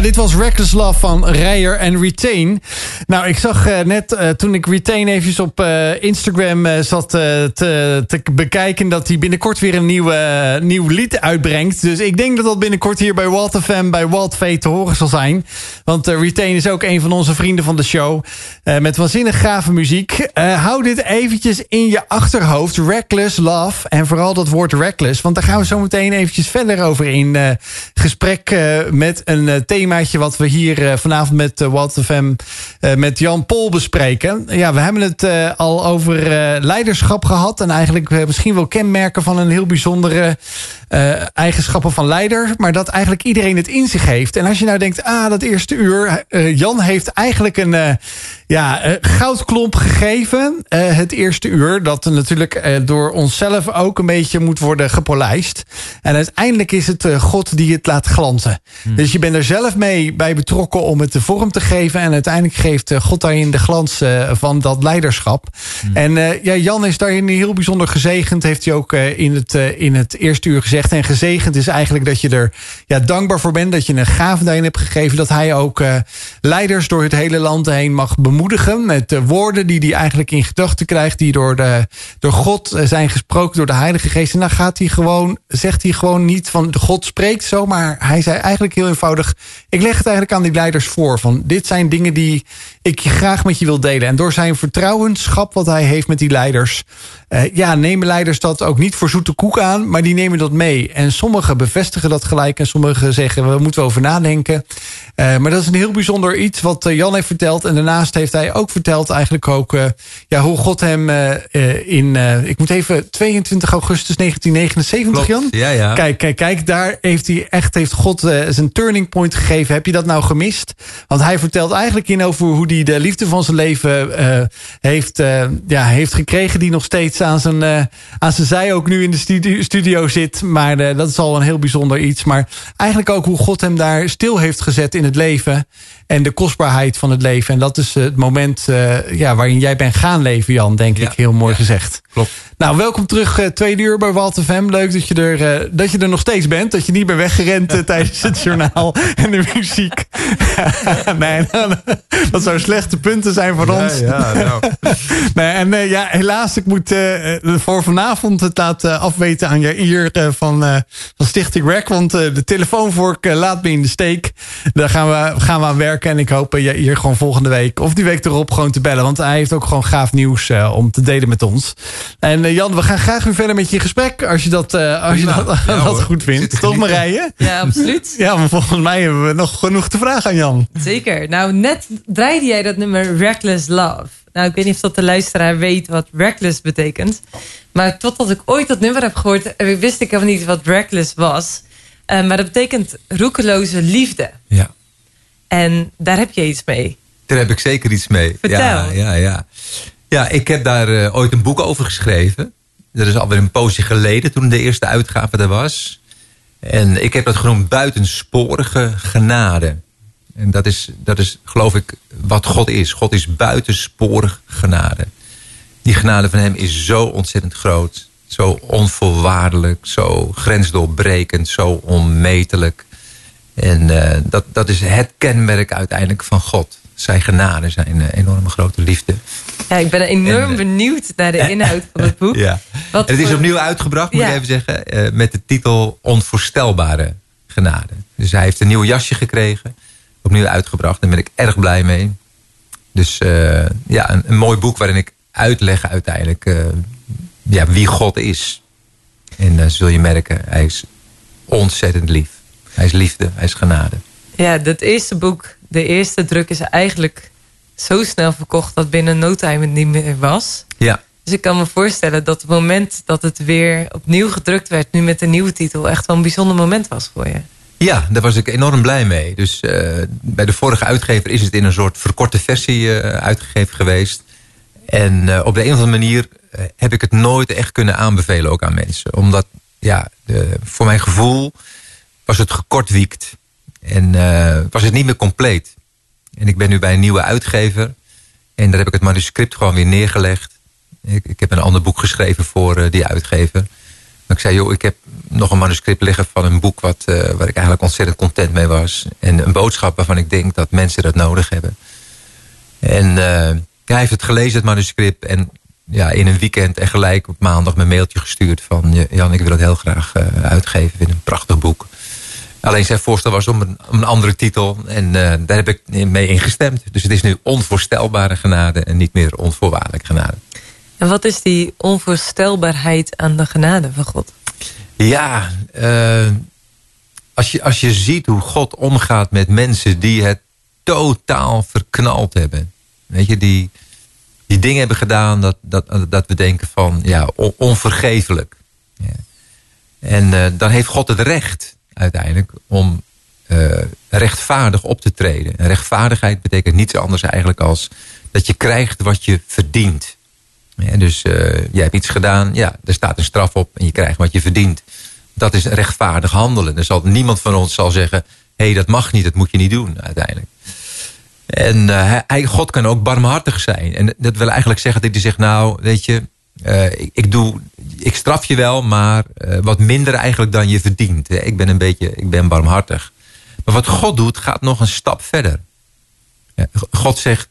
Dit was Reckless Love van Rijer en Retain. Nou, ik zag eh, net eh, toen ik Retain eventjes op eh, Instagram zat te, te bekijken... dat hij binnenkort weer een nieuw, eh, nieuw lied uitbrengt. Dus ik denk dat dat binnenkort hier bij Walt FM, bij Walt V te horen zal zijn. Want Retain is ook een van onze vrienden van de show. met waanzinnig gave muziek. Hou dit eventjes in je achterhoofd. Reckless Love. En vooral dat woord reckless. Want daar gaan we zo meteen eventjes verder over in gesprek met een themaatje... wat we hier vanavond met Walt FM met Jan Pol bespreken. Ja, we hebben het eh, al over eh, leiderschap gehad. En eigenlijk eh, misschien wel kenmerken van een heel bijzondere eigenschappen van leider. Maar dat eigenlijk iedereen het in zich heeft. En als je nou denkt, ah, dat eerste uur. Jan heeft eigenlijk een ja, eh, goudklomp gegeven. eh, het eerste uur. Dat natuurlijk eh, door onszelf ook een beetje moet worden gepolijst. En uiteindelijk is het God die het laat glanzen. Dus je bent er zelf mee bij betrokken om het de vorm te geven. En uiteindelijk geeft God daarin de glans van dat leiderschap. En eh, ja, Jan is daarin heel bijzonder gezegend. Heeft hij ook in, het, in het eerste uur gezegd. En gezegend is eigenlijk dat je er ja, dankbaar voor bent. Dat je een gave daarin hebt gegeven. Dat hij ook leiders door het hele land heen mag bemoedigen. Met de woorden die hij eigenlijk in gedachten krijgt. Die door, de, door God zijn gesproken door de Heilige Geest. En dan gaat hij gewoon, zegt hij gewoon niet van God spreekt zo. Maar hij zei eigenlijk heel eenvoudig. Ik leg het eigenlijk aan die leiders voor. Van dit zijn dingen die, ik graag met je wil delen. En door zijn vertrouwenschap wat hij heeft met die leiders... eh, ja, nemen leiders dat ook niet voor zoete koek aan... maar die nemen dat mee. En sommigen bevestigen dat gelijk... en sommigen zeggen, we moeten over nadenken. Eh, maar dat is een heel bijzonder iets wat eh, Jan heeft verteld. En daarnaast heeft hij ook verteld eigenlijk ook... eh, ja, hoe God hem in... ik moet even... 22 augustus 1979, Jan? Ja, ja. Kijk, kijk, kijk, daar heeft hij echt heeft God zijn turning point gegeven. Heb je dat nou gemist? Want hij vertelt eigenlijk in over hoe hij de liefde van zijn leven eh, heeft, eh, ja, heeft gekregen. Die nog steeds aan zijn, eh, aan zijn zij ook nu in de studio, studio zit. Maar dat is al een heel bijzonder iets. Maar eigenlijk ook hoe God hem daar stil heeft gezet in het leven. En de kostbaarheid van het leven. En dat is eh, het moment eh, ja, waarin jij bent gaan leven, Jan, denk Ja, ik. Heel mooi ja. gezegd. Klopt. Nou, welkom terug, eh, tweede uur bij Walt FM. Leuk dat je, er, dat je er nog steeds bent. Dat je niet bent weggerend *laughs* tijdens het journaal en de muziek. *laughs* nee, *laughs* nou, dat zou slechte punten zijn voor ons. Ja, nou. Nee, en ja, helaas, ik moet voor vanavond het laten afweten aan Jair van, van Stichting Rec. Want de telefoonvork laat me in de steek. Daar gaan we, gaan we aan werken. En ik hoop uh, Jair gewoon volgende week of die week erop gewoon te bellen. Want hij heeft ook gewoon gaaf nieuws eh, om te delen met ons. En eh, Jan, we gaan graag weer verder met je gesprek. Als je dat, eh, als je dat, Ja, *laughs* dat hoor. goed vindt. Toch. Marije? Ja, absoluut. *laughs* Ja, maar volgens mij hebben we nog genoeg te vragen aan Jan. Zeker. Nou, net draaide jij dat nummer Reckless Love. Nou, ik weet niet of dat de luisteraar weet wat reckless betekent. Maar totdat ik ooit dat nummer heb gehoord, eh, wist ik helemaal niet wat reckless was. Eh, maar dat betekent roekeloze liefde. ja. En daar heb je iets mee. Daar heb ik zeker iets mee. Vertel. Ja, ja, ja. ja ik heb daar eh, ooit een boek over geschreven. Dat is alweer een poosje geleden, toen de eerste uitgave er was. En ik heb dat genoemd buitensporige genade. En dat is, dat is, geloof ik, wat God is. God is buitensporig genade. Die genade van hem is zo ontzettend groot. Zo onvoorwaardelijk, zo grensdoorbrekend, zo onmetelijk. En eh, dat, dat is het kenmerk uiteindelijk van God. Zijn genade, zijn eh, enorme grote liefde. Ja, ik ben enorm En, eh, benieuwd naar de *laughs* inhoud van het boek. Ja. Wat En het is opnieuw uitgebracht, moet Ja. ik even zeggen, met de titel Onvoorstelbare genade. Dus hij heeft een nieuw jasje gekregen, opnieuw uitgebracht. Daar ben ik erg blij mee. Dus ja, een, een mooi boek waarin ik uitleg uiteindelijk ja, wie God is. En dan zul je merken, hij is ontzettend lief. Hij is liefde, hij is genade. Ja, dat eerste boek, de eerste druk is eigenlijk zo snel verkocht dat binnen no time het niet meer was. Ja, Dus ik kan me voorstellen dat het moment dat het weer opnieuw gedrukt werd, nu met een nieuwe titel, echt wel een bijzonder moment was voor je. Ja, daar was ik enorm blij mee. Dus eh, bij de vorige uitgever is het in een soort verkorte versie eh, uitgegeven geweest. En eh, op de een of andere manier heb ik het nooit echt kunnen aanbevelen ook aan mensen. Omdat, ja, de, voor mijn gevoel was het gekortwiekt. En eh, was het niet meer compleet. En ik ben nu bij een nieuwe uitgever. En daar heb ik het manuscript gewoon weer neergelegd. Ik, ik heb een ander boek geschreven voor eh, die uitgever. Maar ik zei, joh, ik heb nog een manuscript liggen van een boek... Wat, eh, waar ik eigenlijk ontzettend content mee was. En een boodschap waarvan ik denk dat mensen dat nodig hebben. En hij heeft het gelezen, het manuscript. En ja, in een weekend en gelijk op maandag mijn mailtje gestuurd... van "Ja, Jan, ik wil het heel graag uitgeven. Ik een prachtig boek. Alleen zijn voorstel was om een, om een andere titel. En eh, daar heb ik mee ingestemd. Dus het is nu onvoorstelbare genade... en niet meer onvoorwaardelijk genade. En wat is die onvoorstelbaarheid aan de genade van God? Ja, eh, als, je, als je ziet hoe God omgaat met mensen die het totaal verknald hebben. Weet je, die, die dingen hebben gedaan dat, dat, dat we denken van ja, on- onvergeeflijk. Ja. En eh, dan heeft God het recht uiteindelijk om eh, rechtvaardig op te treden. En rechtvaardigheid betekent niets anders eigenlijk als dat je krijgt wat je verdient. Dus eh jij hebt iets gedaan, ja, er staat een straf op en je krijgt wat je verdient. Dat is rechtvaardig handelen. Er zal niemand van ons zal zeggen, hé, hey, dat mag niet, dat moet je niet doen uiteindelijk. En eh, hij, God kan ook barmhartig zijn. En dat wil eigenlijk zeggen dat hij zegt, nou, weet je, eh, ik, doe, ik straf je wel, maar eh, wat minder eigenlijk dan je verdient. Ik ben een beetje, ik ben barmhartig. Maar wat God doet, gaat nog een stap verder. God zegt,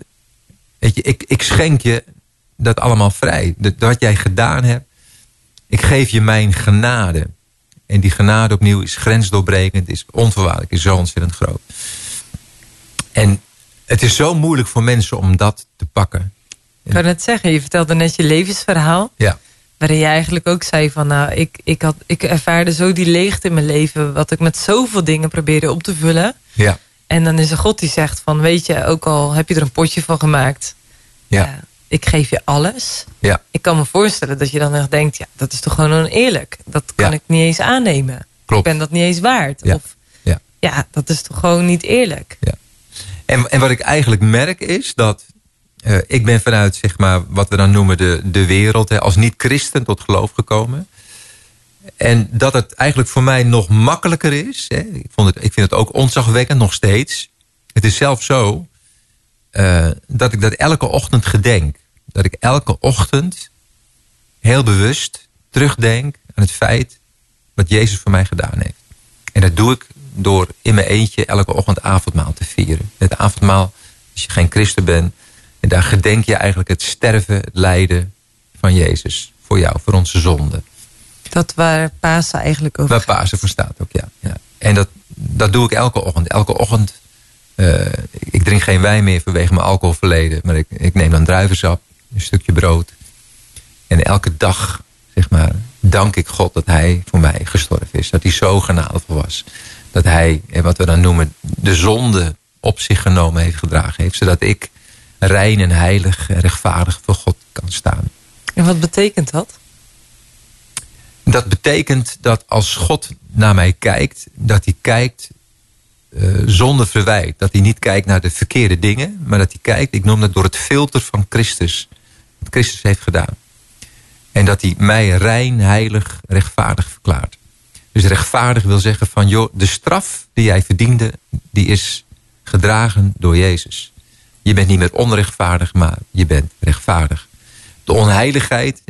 weet je, ik, ik schenk je dat allemaal vrij. Dat, wat jij gedaan hebt, ik geef je mijn genade. En die genade opnieuw is grensdoorbrekend, is onvoorwaardelijk, is zo ontzettend groot. En het is zo moeilijk voor mensen om dat te pakken. Ik kan het zeggen, je vertelde net je levensverhaal. Ja, Waarin je eigenlijk ook zei van nou, ik, ik, had, ik ervaarde zo die leegte in mijn leven. Wat ik met zoveel dingen probeerde op te vullen. ja, En dan is er God die zegt van weet je, ook al heb je er een potje van gemaakt. ja, ik geef je alles. ja. Ik kan me voorstellen dat je dan echt denkt, ja, dat is toch gewoon oneerlijk. Dat kan Ja. ik niet eens aannemen. Klopt. Ik ben dat niet eens waard. Ja. Of Ja. ja, dat is toch gewoon niet eerlijk. En, en wat ik eigenlijk merk is dat eh, ik ben vanuit zeg maar, wat we dan noemen de, de wereld, hè, als niet-christen tot geloof gekomen. En dat het eigenlijk voor mij nog makkelijker is. Hè, ik, vond het, ik vind het ook ontzagwekkend, nog steeds. Het is zelfs zo eh, dat ik dat elke ochtend gedenk. Dat ik elke ochtend heel bewust terugdenk aan het feit wat Jezus voor mij gedaan heeft. En dat doe ik door in mijn eentje elke ochtend avondmaal te vieren. Het avondmaal, als je geen christen bent, en daar gedenk je eigenlijk het sterven, het lijden van Jezus. Voor jou, voor onze zonde. Dat waar Pasen eigenlijk over Waar gaat. Pasen voor staat ook, ja. ja. En dat, dat doe ik elke ochtend. Elke ochtend, eh, ik drink geen wijn meer vanwege mijn alcoholverleden. Maar ik, ik neem dan druivensap, een stukje brood. En elke dag, zeg maar, dank ik God dat hij voor mij gestorven is. Dat hij zo genadevol was. Dat hij, wat we dan noemen, de zonde op zich genomen heeft gedragen heeft. Zodat ik rein en heilig en rechtvaardig voor God kan staan. En wat betekent dat? Dat betekent dat als God naar mij kijkt, dat hij kijkt eh, zonder verwijt. Dat hij niet kijkt naar de verkeerde dingen, maar dat hij kijkt, ik noem dat door het filter van Christus. Wat Christus heeft gedaan. En dat hij mij rein, heilig, rechtvaardig verklaart. Dus rechtvaardig wil zeggen van, joh, de straf die jij verdiende, die is gedragen door Jezus. Je bent niet meer onrechtvaardig, maar je bent rechtvaardig. De onheiligheid,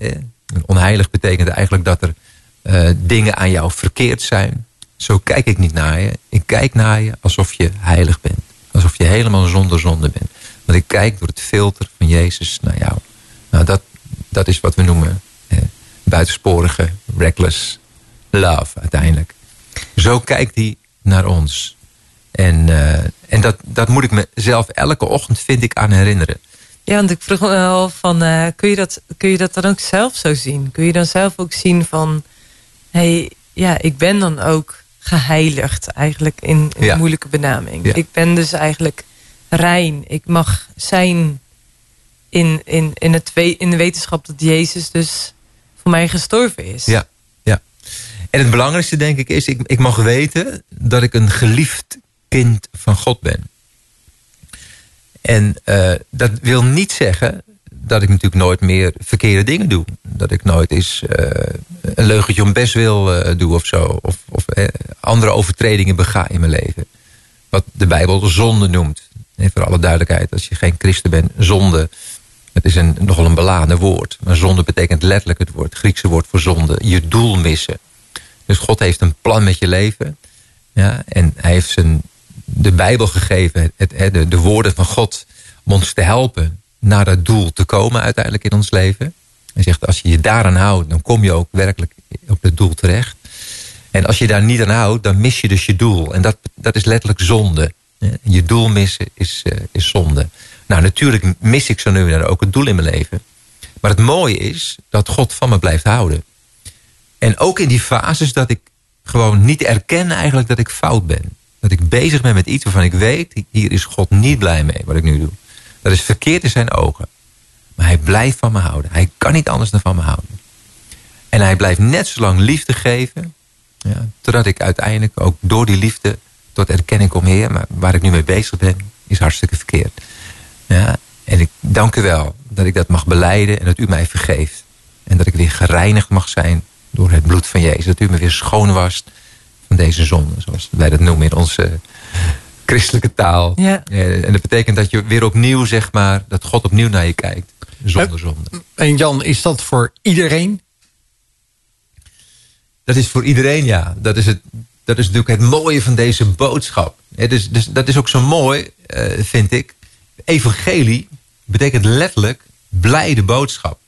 onheilig betekent eigenlijk dat er eh, dingen aan jou verkeerd zijn. Zo kijk ik niet naar je. Ik kijk naar je alsof je heilig bent. Alsof je helemaal zonder zonde bent. Want ik kijk door het filter van Jezus naar jou. Nou, dat, dat is wat we noemen eh, buitensporige, reckless love uiteindelijk. Zo kijkt hij naar ons. En, eh, en dat, dat moet ik mezelf elke ochtend, vind ik, aan herinneren. Ja, want ik vroeg me wel van, eh, kun, je dat, kun je dat dan ook zelf zo zien? Kun je dan zelf ook zien van, hey, ja, ik ben dan ook geheiligd eigenlijk in een Ja. moeilijke benaming. Ja. Ik ben dus eigenlijk rein. Ik mag zijn in, in, in, het, in de wetenschap dat Jezus dus voor mij gestorven is. Ja, ja. En het belangrijkste denk ik is, ik, ik mag weten dat ik een geliefd kind van God ben. En eh, dat wil niet zeggen dat ik natuurlijk nooit meer verkeerde dingen doe. Dat ik nooit eens eh, een leugentje om best wil eh, doe of zo. Of, of andere overtredingen bega in mijn leven. Wat de Bijbel zonde noemt. Voor alle duidelijkheid, als je geen christen bent, zonde. Het is een, nogal een beladen woord. Maar zonde betekent letterlijk het woord, het Griekse woord voor zonde. Je doel missen. Dus God heeft een plan met je leven. Ja, en hij heeft zijn, de Bijbel gegeven, het, de, de woorden van God, om ons te helpen naar dat doel te komen uiteindelijk in ons leven. Hij zegt, als je je daaraan houdt, dan kom je ook werkelijk op het doel terecht. En als je daar niet aan houdt, dan mis je dus je doel. En dat, dat is letterlijk zonde. Ja, Je doel missen is, eh, is zonde. Nou, natuurlijk mis ik zo nu en dan ook het doel in mijn leven. Maar het mooie is dat God van me blijft houden. En ook in die fases dat ik gewoon niet erken eigenlijk dat ik fout ben. Dat ik bezig ben met iets waarvan ik weet, hier is God niet blij mee wat ik nu doe. Dat is verkeerd in zijn ogen. Maar hij blijft van me houden. Hij kan niet anders dan van me houden. En hij blijft net zo lang liefde geven. Ja, totdat ik uiteindelijk ook door die liefde tot erkenning kom. Heer, maar waar ik nu mee bezig ben, is hartstikke verkeerd. Ja, en ik dank u wel dat ik dat mag beleiden en dat u mij vergeeft. En dat ik weer gereinigd mag zijn door het bloed van Jezus. Dat u me weer schoon wast van deze zonde. Zoals wij dat noemen in onze christelijke taal. Ja. Eh, En dat betekent dat je weer opnieuw, zeg maar, dat God opnieuw naar je kijkt. Zonder zonde. En Jan, is dat voor iedereen? Dat is voor iedereen, ja. Dat is, het, dat is natuurlijk het mooie van deze boodschap. Hè, dus, dus dat is ook zo mooi, eh, vind ik. Evangelie betekent letterlijk blijde boodschap.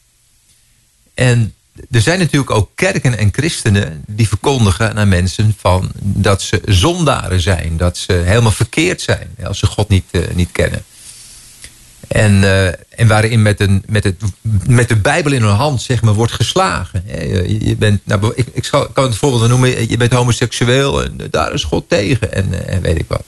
En er zijn natuurlijk ook kerken en christenen die verkondigen naar mensen van dat ze zondaren zijn. Dat ze helemaal verkeerd zijn als ze God niet, eh, niet kennen. En, eh, en waarin met, een, met, het, met de Bijbel in hun hand zeg maar, wordt geslagen. Je, bent, nou, ik, ik kan het voorbeeld noemen. Je bent homoseksueel en daar is God tegen. En, eh, en weet ik wat.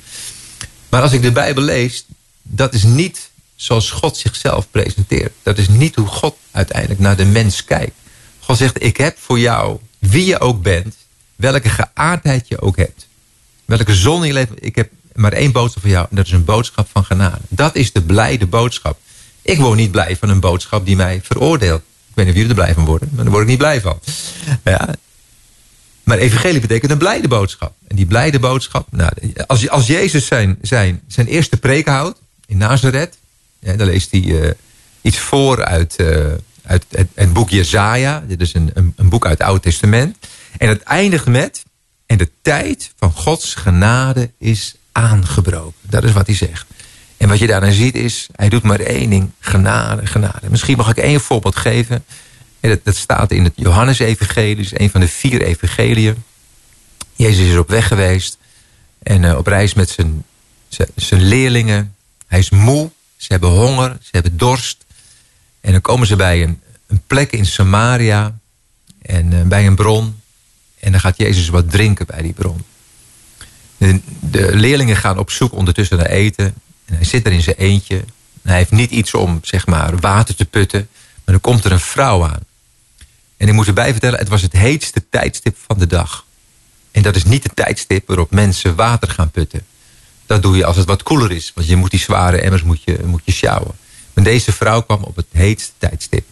Maar als ik de Bijbel lees. Dat is niet zoals God zichzelf presenteert. Dat is niet hoe God uiteindelijk naar de mens kijkt. God zegt, ik heb voor jou, wie je ook bent. Welke geaardheid je ook hebt. Welke zon je leven. Ik heb maar één boodschap voor jou. En dat is een boodschap van genade. Dat is de blijde boodschap. Ik word niet blij van een boodschap die mij veroordeelt. Ik weet niet of jullie er blij van worden. Maar daar word ik niet blij van. Ja. Maar evangelie betekent een blijde boodschap. En die blijde boodschap. Nou, als, als Jezus zijn, zijn, zijn eerste preek houdt. In Nazareth. Ja, dan leest hij eh, iets voor uit, eh, uit het, het boek Jezaja. Dit is een, een, een boek uit het Oude Testament. En het eindigt met... En de tijd van Gods genade is aangebroken. Dat is wat hij zegt. En wat je daarin ziet is, hij doet maar één ding. Genade, genade. Misschien mag ik één voorbeeld geven. En dat, staat in het Johannes-evangelie. is een van de vier evangeliën. Jezus is op weg geweest. En eh, op reis met zijn, zijn, zijn leerlingen. Hij is moe. Ze hebben honger. Ze hebben dorst. En dan komen ze bij een, een plek in Samaria. En eh, bij een bron. En dan gaat Jezus wat drinken bij die bron. De, leerlingen gaan op zoek ondertussen naar eten. En hij zit er in zijn eentje. En hij heeft niet iets om zeg maar, water te putten. Maar dan komt er een vrouw aan. En ik moet erbij vertellen, het was het heetste tijdstip van de dag. En dat is niet het tijdstip waarop mensen water gaan putten. Dat doe je als het wat koeler is. Want je moet die zware emmers moet je, moet je sjouwen. Deze vrouw kwam op het heetste tijdstip.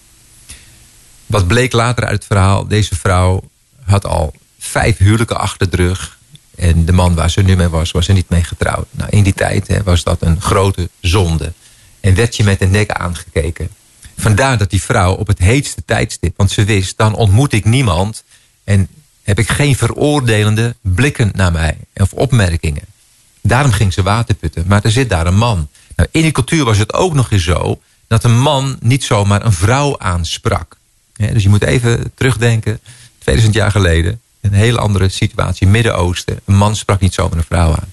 Wat bleek later uit het verhaal. Deze vrouw had al vijf huwelijken achter de rug. En de man waar ze nu mee was, was er niet mee getrouwd. Nou, in die tijd hè, was dat een grote zonde. En werd je met de nek aangekeken. Vandaar dat die vrouw op het heetste tijdstip... want ze wist, dan ontmoet ik niemand... en heb ik geen veroordelende blikken naar mij... of opmerkingen. Daarom ging ze water putten. Maar er zit daar een man. Nou, in die cultuur was het ook nog eens zo... dat een man niet zomaar een vrouw aansprak. Dus je moet even terugdenken... 2000 jaar geleden een hele andere situatie. Midden-Oosten. Een man sprak niet zomaar een vrouw aan.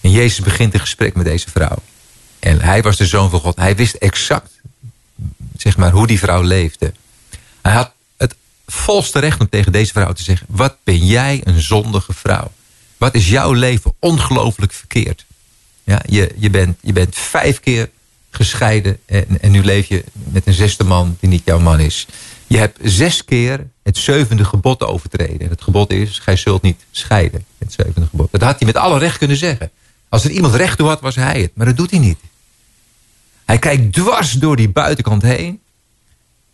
En Jezus begint een gesprek met deze vrouw. En hij was de zoon van God. Hij wist exact zeg maar, hoe die vrouw leefde. Hij had het volste recht om tegen deze vrouw te zeggen... wat ben jij een zondige vrouw. Wat is jouw leven ongelooflijk verkeerd. Ja, je, je, bent, je bent vijf keer gescheiden... En, en nu leef je met een zesde man die niet jouw man is. Je hebt zes keer het zevende gebod overtreden. En het gebod is, gij zult niet scheiden. Het zevende gebod. Dat had hij met alle recht kunnen zeggen. Als er iemand recht toe had, was hij het. Maar dat doet hij niet. Hij kijkt dwars door die buitenkant heen.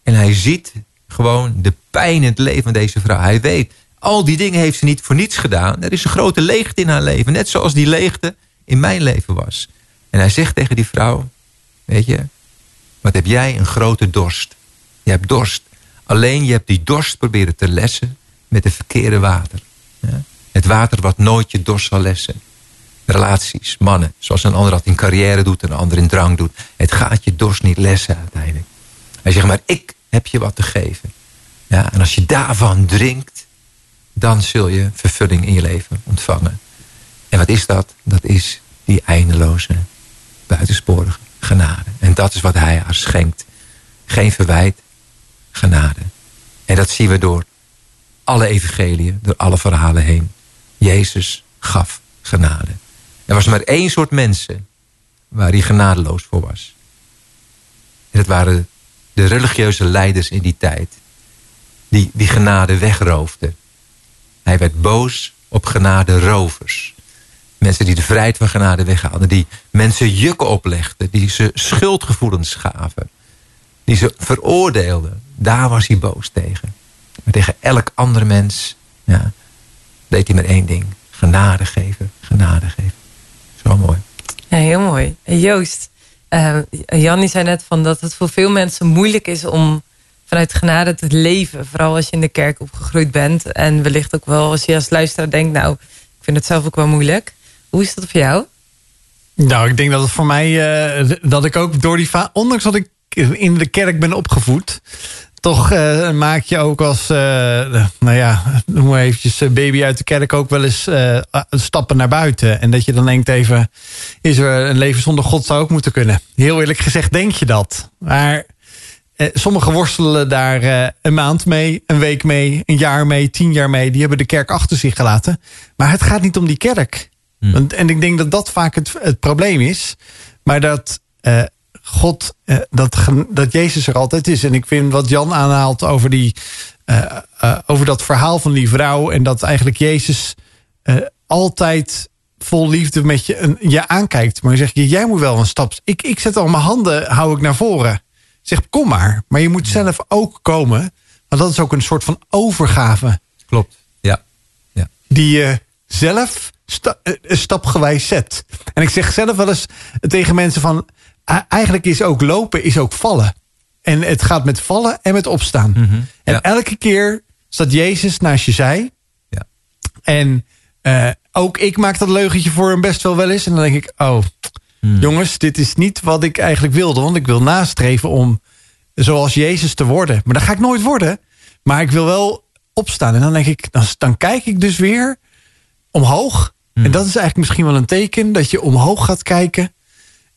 En hij ziet gewoon de pijn in het leven van deze vrouw. Hij weet, al die dingen heeft ze niet voor niets gedaan. Er is een grote leegte in haar leven. Net zoals die leegte in mijn leven was. En hij zegt tegen die vrouw, weet je, wat heb jij een grote dorst. Je hebt dorst. Alleen je hebt die dorst proberen te lessen met het verkeerde water. Ja? Het water wat nooit je dorst zal lessen. Relaties, mannen. Zoals een ander dat in carrière doet en een ander in drang doet. Het gaat je dorst niet lessen uiteindelijk. Hij zegt maar ik heb je wat te geven. Ja, en als je daarvan drinkt. Dan zul je vervulling in je leven ontvangen. En wat is dat? Dat is die eindeloze buitensporige genade. En dat is wat hij haar schenkt. Geen verwijt, genade. En dat zien we door alle evangeliën, door alle verhalen heen. Jezus gaf genade. Er was maar één soort mensen waar hij genadeloos voor was. En dat waren de religieuze leiders in die tijd. Die die genade wegroofden. Hij werd boos op genade rovers. Mensen die de vrijheid van genade weghaalden. Die mensen jukken oplegden. Die ze schuldgevoelens gaven. Die ze veroordeelden. Daar was hij boos tegen. Maar tegen elk ander mens ja, deed hij maar één ding. Genade geven, genade geven. Zo mooi. Ja, heel mooi. Joost, uh, Jannie zei net van dat het voor veel mensen moeilijk is om vanuit genade te leven. Vooral als je in de kerk opgegroeid bent. En wellicht ook wel als je als luisteraar denkt, nou, ik vind het zelf ook wel moeilijk. Hoe is dat voor jou? Nou, ik denk dat het voor mij, uh, dat ik ook door die, ondanks dat ik in de kerk ben opgevoed, toch eh, maak je ook als, eh, nou ja, noem maar eventjes eh, baby uit de kerk ook wel eens eh, stappen naar buiten. En dat je dan denkt even, is er een leven zonder God zou ook moeten kunnen. Heel eerlijk gezegd denk je dat. Maar eh, sommigen worstelen daar eh, een maand mee, een week mee, een jaar mee, tien jaar mee. Die hebben de kerk achter zich gelaten. Maar het gaat niet om die kerk. Want, en ik denk dat dat vaak het, het probleem is. Maar dat eh, God, eh, dat, dat Jezus er altijd is. En ik vind wat Jan aanhaalt over, die, eh, over dat verhaal van die vrouw. En dat eigenlijk Jezus altijd vol liefde met je, een, je aankijkt. Maar je zegt, jij moet wel een stap. Ik, ik zet al mijn handen, hou ik naar voren. Zeg, kom maar. Maar je moet zelf ook komen. Want dat is ook een soort van overgave Klopt. Ja. ja. die je zelf sta, eh, stapgewijs zet. En ik zeg zelf wel eens tegen mensen van... eigenlijk is ook lopen, is ook vallen. En het gaat met vallen en met opstaan. En ja. elke keer staat Jezus naast je zij. Ja. En eh, ook ik maak dat leugentje voor hem best wel wel eens. En dan denk ik, oh, jongens, dit is niet wat ik eigenlijk wilde. Want ik wil nastreven om zoals Jezus te worden. Maar dat ga ik nooit worden. Maar ik wil wel opstaan. En dan denk ik, dan, dan kijk ik dus weer omhoog. En dat is eigenlijk misschien wel een teken dat je omhoog gaat kijken.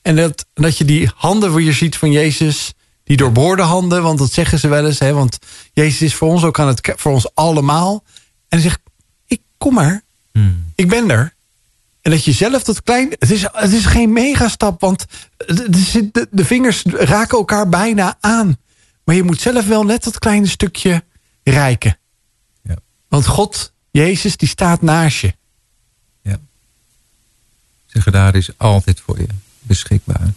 En dat, dat je die handen weer ziet van Jezus. Die doorboorde handen, want dat zeggen ze wel eens. Hè, want Jezus is voor ons ook aan het voor ons allemaal. En zegt, ik kom maar. Ik ben er. En dat je zelf dat klein... Het is, het is geen megastap, want de, de, de- de vingers raken elkaar bijna aan. Maar je moet zelf wel net dat kleine stukje reiken. Ja. Want God, Jezus, die staat naast je. Ja. Zeggen daar is altijd voor je beschikbaar.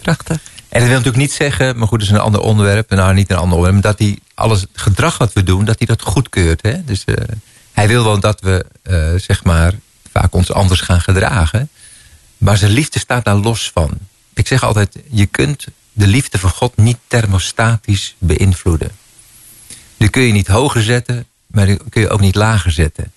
Prachtig. En dat wil natuurlijk niet zeggen, maar goed, dat is een ander onderwerp. Nou, niet een ander onderwerp, maar dat hij alles het gedrag wat we doen, dat hij dat goedkeurt. Hè? Dus eh, hij wil wel dat we, eh, zeg maar, vaak ons anders gaan gedragen. Maar zijn liefde staat daar los van. Ik zeg altijd, je kunt de liefde van God niet thermostatisch beïnvloeden. Die kun je niet hoger zetten, maar die kun je ook niet lager zetten.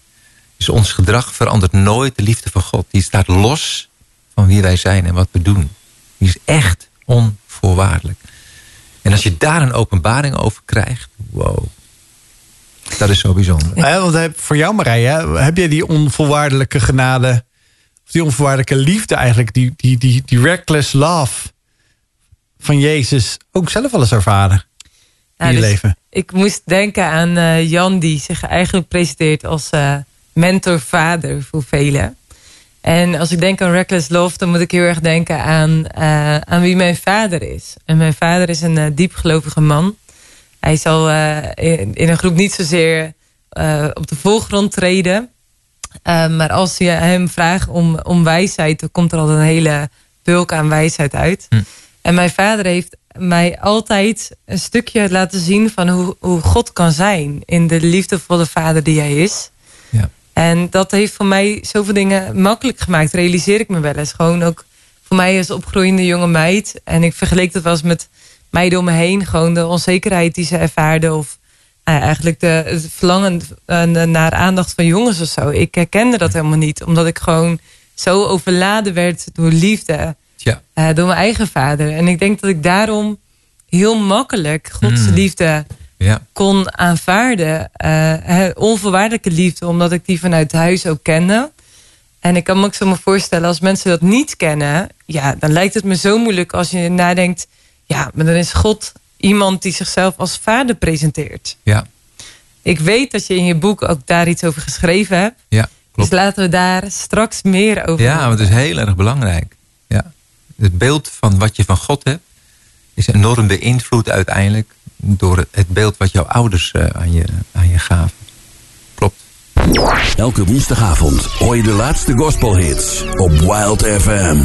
Dus ons gedrag verandert nooit de liefde van God. Die staat los van wie wij zijn en wat we doen. Die is echt onvoorwaardelijk. En als je daar een openbaring over krijgt, wow. Dat is zo bijzonder. Want voor jou, Marije, heb jij die onvoorwaardelijke genade... of die onvoorwaardelijke liefde eigenlijk... die, die, die, die reckless love van Jezus ook zelf wel eens ervaren in Ja, je dus leven? Ik moest denken aan eh, Jan, die zich eigenlijk presenteert als eh mentor-vader voor velen. En als ik denk aan Reckless Love, dan moet ik heel erg denken aan, eh, aan wie mijn vader is. En mijn vader is een eh, diepgelovige man. Hij zal eh, in, in een groep niet zozeer op de voorgrond treden. Maar als je hem vraagt om, om wijsheid, dan komt er al een hele bulk aan wijsheid uit. En mijn vader heeft mij altijd een stukje laten zien van hoe, hoe God kan zijn. In de liefdevolle vader die hij is. Ja. En dat heeft voor mij zoveel dingen makkelijk gemaakt. Realiseer ik me wel eens. Gewoon ook voor mij als opgroeiende jonge meid. En ik vergeleek dat wel eens met meiden om me heen. Gewoon de onzekerheid die ze ervaarden. Of nou ja, eigenlijk de, het verlangen naar aandacht van jongens of zo. Ik herkende dat helemaal niet. Omdat ik gewoon zo overladen werd door liefde. Tja, eh, door mijn eigen vader. En ik denk dat ik daarom heel makkelijk Gods Mm. Ja. kon aanvaarden. hè, onvoorwaardelijke liefde, omdat ik die vanuit huis ook kende. En ik kan me ook zo maar voorstellen, als mensen dat niet kennen... ja, dan lijkt het me zo moeilijk als je nadenkt... ja, maar dan is God iemand die zichzelf als vader presenteert. Ja, Ik weet dat je in je boek ook daar iets over geschreven hebt. ja klopt. Dus laten we daar straks meer over Ja, want het is heel erg belangrijk. Ja. Het beeld van wat je van God hebt... is enorm beïnvloed uiteindelijk... door het- beeld wat jouw ouders eh, aan, je, aan je gaven. Klopt. Elke woensdagavond hoor je de laatste gospelhits op Wild FM.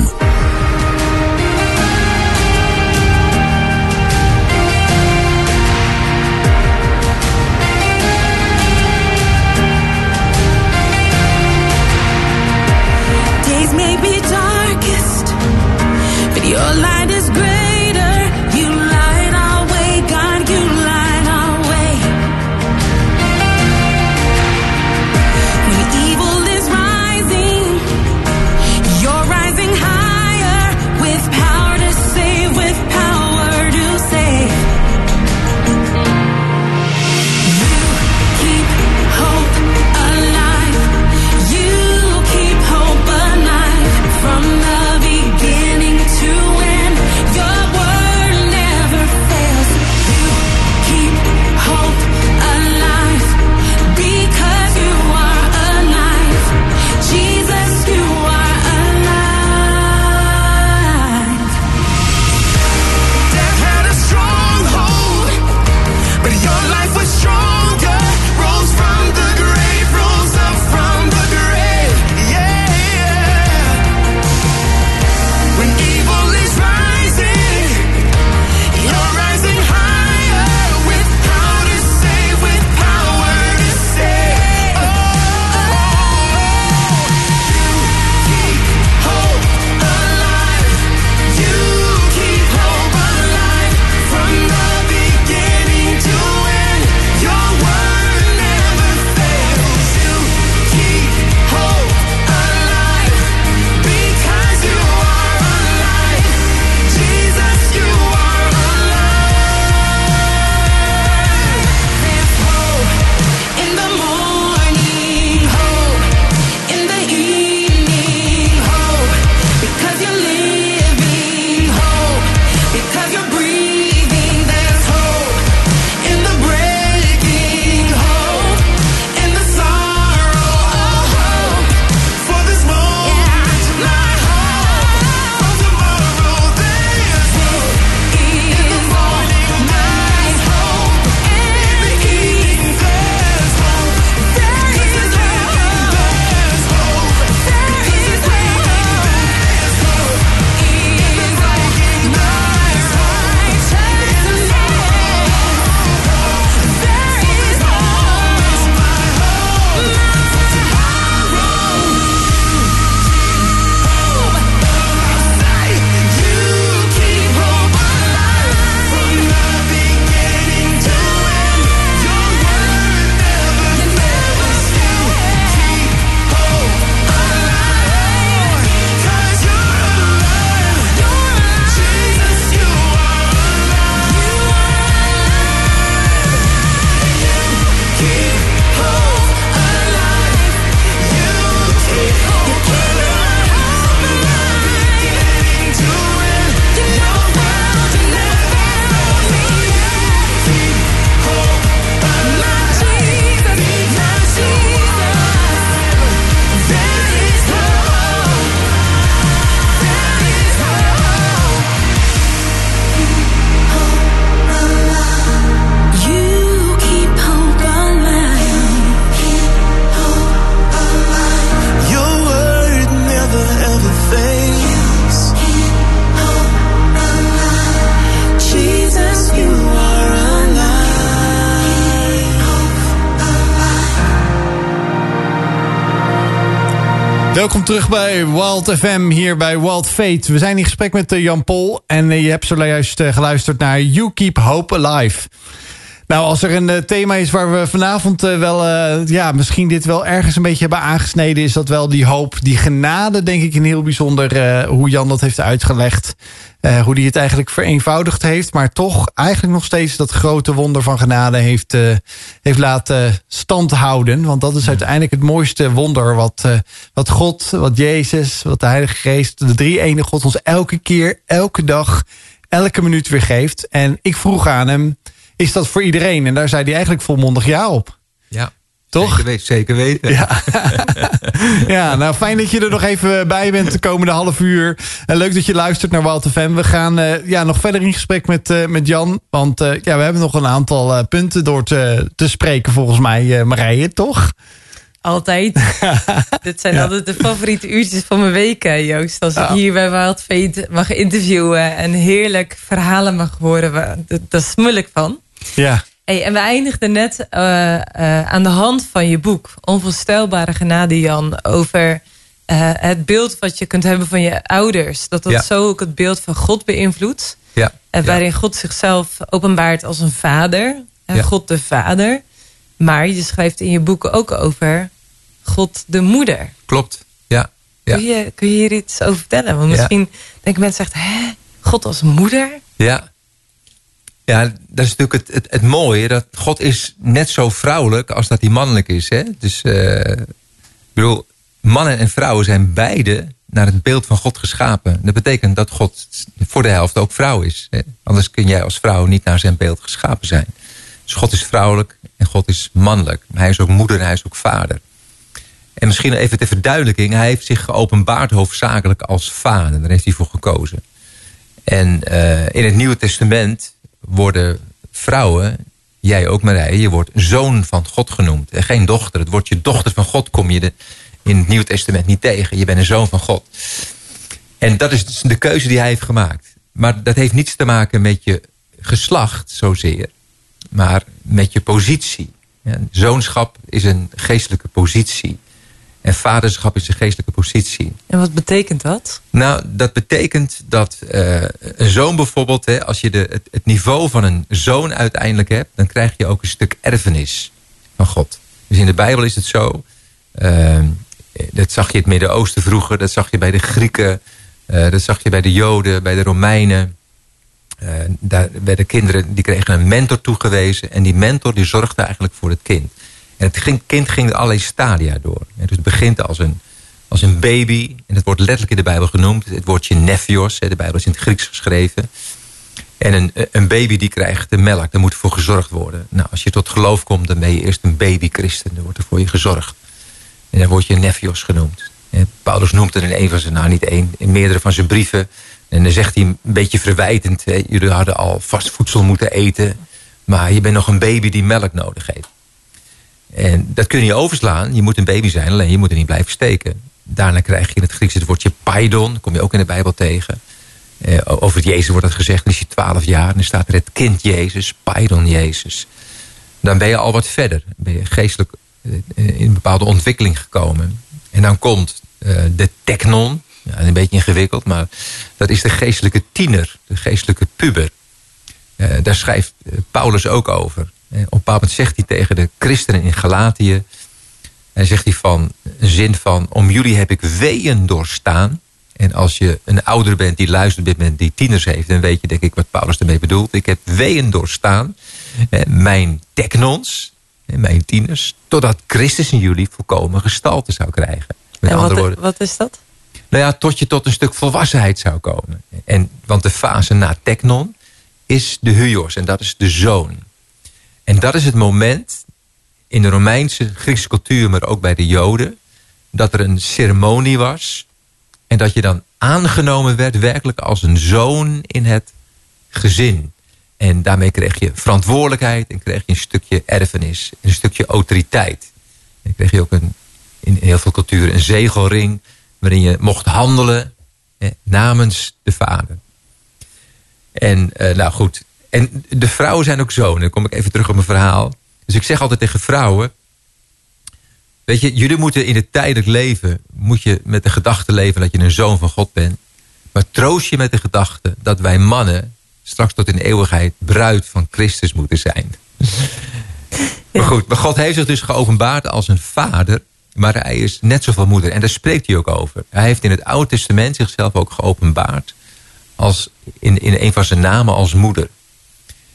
Bij Wild FM, hier bij Wild Fate. We zijn in gesprek met eh, Jan Pol en eh, je hebt zojuist eh, geluisterd naar You Keep Hope Alive. Nou, als er een thema is waar we vanavond wel, ja, misschien dit wel ergens een beetje hebben aangesneden, is dat wel die hoop, die genade, denk ik, een heel bijzonder hoe Jan dat heeft uitgelegd. Eh, hoe die het eigenlijk vereenvoudigd heeft, maar toch eigenlijk nog steeds dat grote wonder van genade heeft, eh, heeft laten standhouden. Want dat is uiteindelijk het mooiste wonder wat, eh, wat God, wat Jezus, wat de Heilige Geest, de drie ene God ons elke keer, elke dag, elke minuut weer geeft. En ik vroeg aan hem, is dat voor iedereen? En daar zei hij eigenlijk volmondig ja op. Toch? Zeker, weten- zeker weten. Ja. *laughs* ja, nou fijn dat je er nog even bij bent de komende half uur. En leuk dat je luistert naar Wild FM. We gaan eh, ja, nog verder in gesprek met, eh, met Jan. Want eh, ja, we hebben nog een aantal eh, punten door te, te spreken volgens mij, eh, Marije, toch? Altijd. *laughs* Dit zijn Ja. altijd de favoriete uurtjes van mijn week, eh, Joost. Als ik hier bij Wild Fate mag interviewen en heerlijk verhalen mag horen. dat smul ik van. Ja. Hey, en we eindigden net eh, eh, aan de hand van je boek. Onvoorstelbare genade, Jan. Over eh, het beeld wat je kunt hebben van je ouders. Dat dat Ja. zo ook het beeld van God beïnvloedt. Ja. En Ja. waarin God zichzelf openbaart als een vader. Ja. God de vader. Maar je schrijft in je boek ook over God de moeder. Klopt. Ja. Ja. Kun, je, kun je hier iets over vertellen? Want misschien denken mensen echt... Hè, God als moeder? Ja. Ja, dat is natuurlijk het, het, het mooie. Dat God is net zo vrouwelijk als dat hij mannelijk is. Hè? Dus eh, ik bedoel, mannen en vrouwen zijn beide naar het beeld van God geschapen. Dat betekent dat God voor de helft ook vrouw is. Hè? Anders kun jij als vrouw niet naar zijn beeld geschapen zijn. Dus God is vrouwelijk en God is mannelijk. Hij is ook moeder en hij is ook vader. En misschien even ter verduidelijking. Hij heeft zich geopenbaard hoofdzakelijk als vader. Daar heeft hij voor gekozen. En eh, in het Nieuwe Testament worden vrouwen, jij ook Marije, je wordt zoon van God genoemd. En geen dochter. Het woordje dochter van God kom je de, in het Nieuwe Testament niet tegen. Je bent een zoon van God. En dat is dus de keuze die hij heeft gemaakt. Maar dat heeft niets te maken met je geslacht zozeer. Maar met je positie. Ja, zoonschap is een geestelijke positie. En vaderschap is een geestelijke positie. En wat betekent dat? Nou, dat betekent dat eh, een zoon bijvoorbeeld, hè, als je de, het, het niveau van een zoon uiteindelijk hebt, dan krijg je ook een stuk erfenis van God. Dus in de Bijbel is het zo. eh, dat zag je in het Midden-Oosten vroeger, dat zag je bij de Grieken, eh, dat zag je bij de Joden, bij de Romeinen. Daar werden kinderen, die kregen een mentor toegewezen. En die mentor die zorgde eigenlijk voor het kind. En het kind ging er allerlei stadia door. Dus het begint als een, een baby. En het wordt letterlijk in de Bijbel genoemd. Het woordje nephios. De Bijbel is in het Grieks geschreven. En een, een baby die krijgt de melk. Daar moet voor gezorgd worden. Nou, als je tot geloof komt, dan ben je eerst een baby-christen. Dan wordt er voor je gezorgd. En dan word je nephios genoemd. En Paulus noemt het in een van zijn, nou niet één, in meerdere van zijn brieven. En dan zegt hij een beetje verwijtend. Hè, jullie hadden al vast voedsel moeten eten. Maar je bent nog een baby die melk nodig heeft. En dat kun je overslaan. Je moet een baby zijn, alleen je moet er niet blijven steken. Daarna krijg je in het Grieks het woordje paidon. kom je ook in de Bijbel tegen. Eh, over Jezus wordt dat gezegd. Dan is hij 12 jaar. En dan staat er het kind Jezus, paidon Jezus. Dan ben je al wat verder. Ben je geestelijk eh, in een bepaalde ontwikkeling gekomen. En dan komt eh, de teknon. Ja, een beetje ingewikkeld, maar dat is de geestelijke tiener. De geestelijke puber. Daar schrijft Paulus ook over. Eh, op een bepaald moment zegt hij tegen de christenen in Galatië... Hij zegt hij van, een zin van... om jullie heb ik weeën doorstaan. En als je een ouder bent die luistert op dit moment... die tieners heeft, dan weet je denk ik wat Paulus ermee bedoelt. Ik heb weeën doorstaan. Mijn teknons, mijn tieners... totdat Christus in jullie volkomen gestalte zou krijgen. Met en andere wat, woorden, wat is dat? nou ja, tot je tot een stuk volwassenheid zou komen. En, want de fase na teknon is de huios. En dat is de zoon. En dat is het moment in de Romeinse Griekse cultuur, maar ook bij de Joden, dat er een ceremonie was. En dat je dan aangenomen werd werkelijk als een zoon in het gezin. En daarmee kreeg je verantwoordelijkheid en kreeg je een stukje erfenis, een stukje autoriteit. En kreeg je ook een, in heel veel culturen een zegelring waarin je mocht handelen namens de vader. En eh, nou goed, en de vrouwen zijn ook zo. En dan kom ik even terug op mijn verhaal. Dus ik zeg altijd tegen vrouwen... Weet je, jullie moeten in het tijdelijk leven... moet je met de gedachte leven dat je een zoon van God bent. Maar troost je met de gedachte dat wij mannen... straks tot in eeuwigheid bruid van Christus moeten zijn. Maar goed, maar God heeft zich dus geopenbaard als een vader... maar hij is net zoveel moeder. En daar spreekt hij ook over. Hij heeft in het Oude Testament zichzelf ook geopenbaard... Als in, in een van zijn namen als moeder.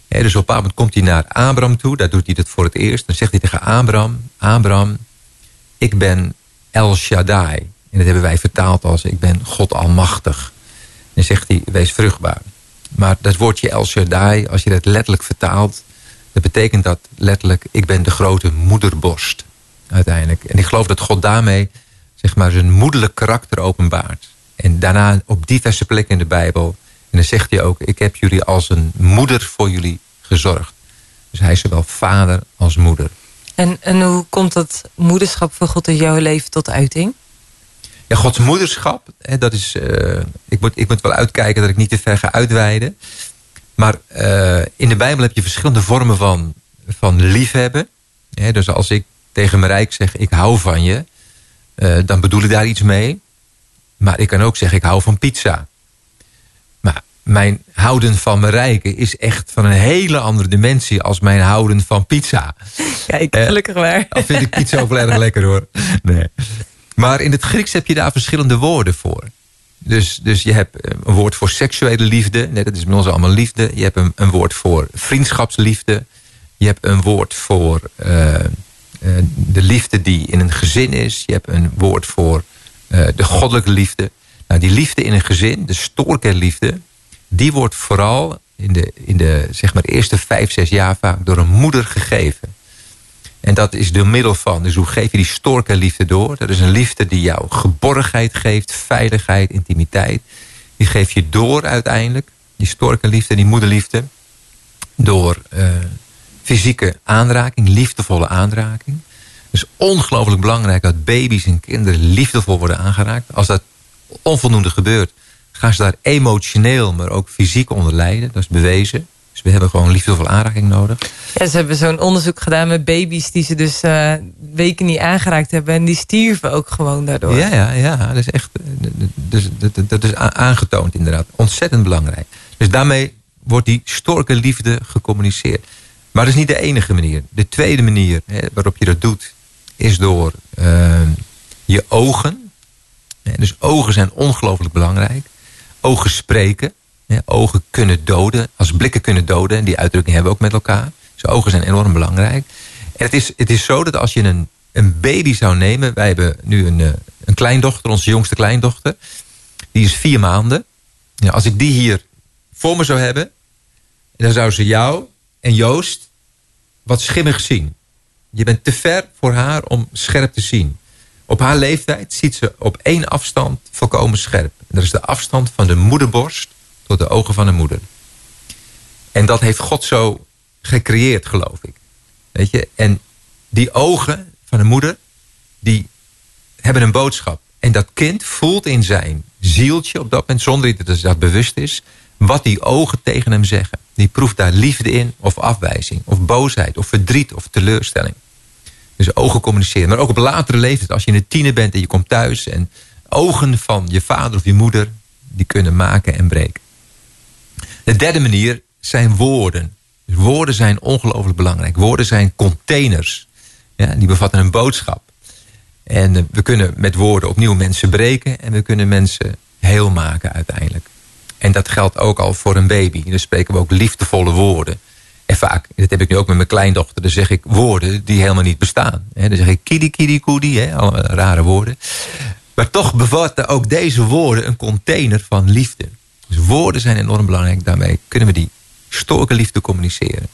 Dus op een bepaald moment komt hij naar Abraham toe. Daar doet hij het voor het eerst. Dan zegt hij tegen Abraham... Abraham, ik ben El Shaddai. En dat hebben wij vertaald als ik ben God Almachtig. Dan zegt hij, wees vruchtbaar. Maar dat woordje El Shaddai, als je dat letterlijk vertaalt... dat betekent dat letterlijk, ik ben de grote moederborst. Uiteindelijk. En ik geloof dat God daarmee zeg maar, zijn moederlijk karakter openbaart. En daarna op diverse plekken in de Bijbel. En dan zegt hij ook, ik heb jullie als een moeder voor jullie gezorgd. Dus hij is zowel vader als moeder. En, en hoe komt dat moederschap van God in jouw leven tot uiting? Ja, Gods moederschap, hè, dat is, eh, ik, moet, ik moet wel uitkijken dat ik niet te ver ga uitweiden. Maar eh, in de Bijbel heb je verschillende vormen van, van liefhebben. Hè, dus als ik tegen Marijke zeg, ik hou van je, eh, dan bedoel ik daar iets mee. Maar ik kan ook zeggen, ik hou van pizza. Mijn houden van Marijke is echt van een hele andere dimensie als mijn houden van pizza. Kijk, Eh, gelukkig waar. Al vind ik pizza ook wel erg lekker hoor. Nee. Maar in het Grieks heb je daar verschillende woorden voor. Dus, dus je hebt eh, een woord voor seksuele liefde. Nee, dat is bij ons allemaal liefde. Je hebt een, een woord voor vriendschapsliefde. Je hebt een woord voor eh, de liefde die in een gezin is. Je hebt een woord voor de goddelijke liefde. Nou, die liefde in een gezin, de stoorkerliefde... die wordt vooral in de, in de zeg maar, eerste vijf, zes jaar vaak door een moeder gegeven. En dat is door middel van, dus hoe geef je die storkenliefde door? Dat is een liefde die jou geborgenheid geeft, veiligheid, intimiteit. Die geef je door uiteindelijk, die storkenliefde, die moederliefde. Door eh, fysieke aanraking, liefdevolle aanraking. Het is ongelooflijk belangrijk dat baby's en kinderen liefdevol worden aangeraakt. Als dat onvoldoende gebeurt, gaan ze daar emotioneel, maar ook fysiek onder lijden. Dat is bewezen. Dus we hebben gewoon liefdevolle aanraking nodig. Ja, ze hebben zo'n onderzoek gedaan met baby's die ze dus eh, weken niet aangeraakt hebben. En die stierven ook gewoon daardoor. Ja, ja, ja. Dat is echt eh, dus, dat, dat is aangetoond inderdaad. Ontzettend belangrijk. Dus daarmee wordt die storke liefde gecommuniceerd. Maar dat is niet de enige manier. De tweede manier hè, waarop je dat doet... is door eh, je ogen. Dus ogen zijn ongelooflijk belangrijk. Ogen spreken. hè, Ogen kunnen doden. Als blikken kunnen doden. En die uitdrukking hebben we ook met elkaar. Dus ogen zijn enorm belangrijk. En het is, het is zo dat als je een, een baby zou nemen... Wij hebben nu een, eh, een kleindochter, onze jongste kleindochter. Die is vier maanden. Ja, als ik die hier voor me zou hebben... dan zou ze jou en Joost wat schimmig zien. Je bent te ver voor haar om scherp te zien. Op haar leeftijd ziet ze op één afstand volkomen scherp. Dat is de afstand van de moederborst tot de ogen van de moeder. En dat heeft God zo gecreëerd, geloof ik. Weet je? En die ogen van de moeder, die hebben een boodschap. En dat kind voelt in zijn zieltje op dat moment, zonder dat dat bewust is, wat die ogen tegen hem zeggen. Die proeft daar liefde in, of afwijzing, of boosheid, of verdriet, of teleurstelling. Dus ogen communiceren. Maar ook op latere leeftijd, als je een tiener bent en je komt thuis... en ogen van je vader of je moeder, die kunnen maken en breken. De derde manier zijn woorden. Dus woorden zijn ongelooflijk belangrijk. Woorden zijn containers. Ja, die bevatten een boodschap. En eh, we kunnen met woorden opnieuw mensen breken... en we kunnen mensen heel maken uiteindelijk. En dat geldt ook al voor een baby. Dan spreken we ook liefdevolle woorden. En vaak, dat heb ik nu ook met mijn kleindochter... dan zeg ik woorden die helemaal niet bestaan. Dan zeg ik kidi kidi koedi, hè, allemaal rare woorden. Maar toch bevatten ook deze woorden een container van liefde. Dus woorden zijn enorm belangrijk. Daarmee kunnen we die storke liefde communiceren.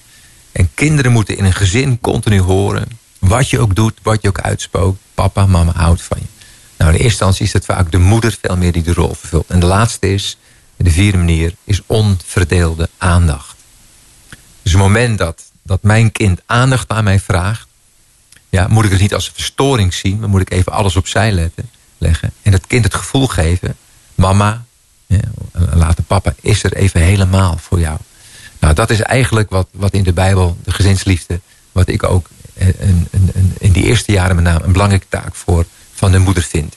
En kinderen moeten in een gezin continu horen... wat je ook doet, wat je ook uitspookt. Papa, mama houdt van je. Nou, in eerste instantie is het vaak de moeder veel meer die de rol vervult. En de laatste is, de vierde manier, is onverdeelde aandacht. Dus het moment dat, dat mijn kind aandacht aan mij vraagt... Ja, moet ik het niet als een verstoring zien... maar moet ik even alles opzij leggen. En het kind het gevoel geven... mama, ja, later papa, is er even helemaal voor jou. Nou, dat is eigenlijk wat, wat in de Bijbel, de gezinsliefde... wat ik ook een, een, een- in die eerste jaren met name een belangrijke taak voor van de moeder vindt.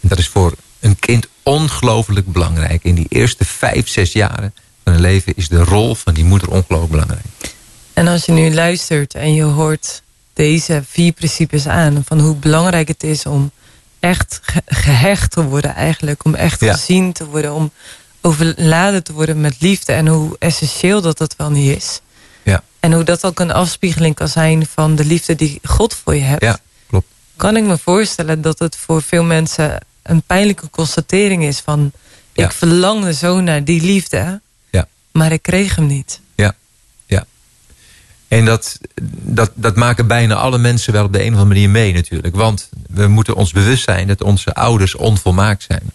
En dat is voor een kind ongelooflijk belangrijk. In die eerste vijf, zes jaren van een leven is de rol van die moeder ongelooflijk belangrijk. En als je nu luistert en je hoort deze vier principes aan... van hoe belangrijk het is om echt ge- gehecht te worden eigenlijk... om echt Ja. gezien te worden, om overladen te worden met liefde... en hoe essentieel dat dat wel niet is. Ja, En hoe dat ook een afspiegeling kan zijn van de liefde die God voor je hebt... ja klopt. kan ik me voorstellen dat het voor veel mensen een pijnlijke constatering is van... Ja. ik verlangde zo naar die liefde. Maar ik kreeg hem niet. Ja, ja. En dat, dat, dat maken bijna alle mensen wel op de een of andere manier mee natuurlijk. Want we moeten ons bewust zijn dat onze ouders onvolmaakt zijn.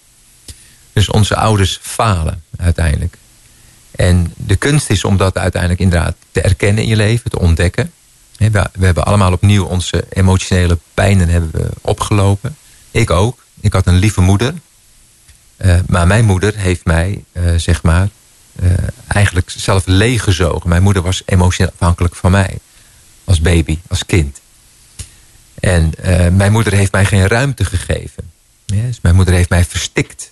Dus onze ouders falen uiteindelijk. En de kunst is om dat uiteindelijk inderdaad te erkennen in je leven, te ontdekken. We, hebben allemaal opnieuw onze emotionele pijnen hebben we opgelopen. Ik ook. Ik had een lieve moeder. Eh, maar mijn moeder heeft mij, eh, zeg maar, eigenlijk zelf leeggezogen. Mijn moeder was emotioneel afhankelijk van mij. Als baby, als kind. En eh, mijn moeder heeft mij geen ruimte gegeven. Dus mijn moeder heeft mij verstikt.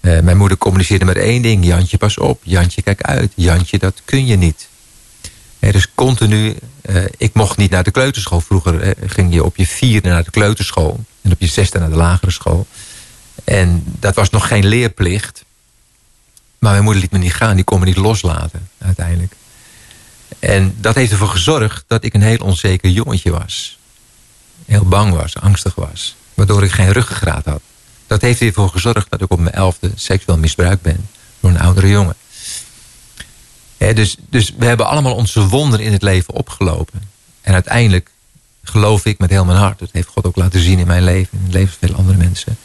Eh, mijn moeder communiceerde met één ding. Jantje, pas op. Jantje, kijk uit. Jantje, dat kun je niet. Is continu... eh, ik mocht niet naar de kleuterschool. Vroeger eh, ging je op je vierde naar de kleuterschool. En op je zesde naar de lagere school. En dat was nog geen leerplicht. Maar mijn moeder liet me niet gaan. Die kon me niet loslaten, uiteindelijk. En dat heeft ervoor gezorgd dat ik een heel onzeker jongetje was. Heel bang was, angstig was. Waardoor ik geen ruggengraat had. Dat heeft ervoor gezorgd dat ik op mijn elfde seksueel misbruikt ben. Door een oudere jongen. Dus, dus we hebben allemaal onze wonderen in het leven opgelopen. En uiteindelijk geloof ik met heel mijn hart. Dat heeft God ook laten zien in mijn leven. In het leven van veel andere mensen.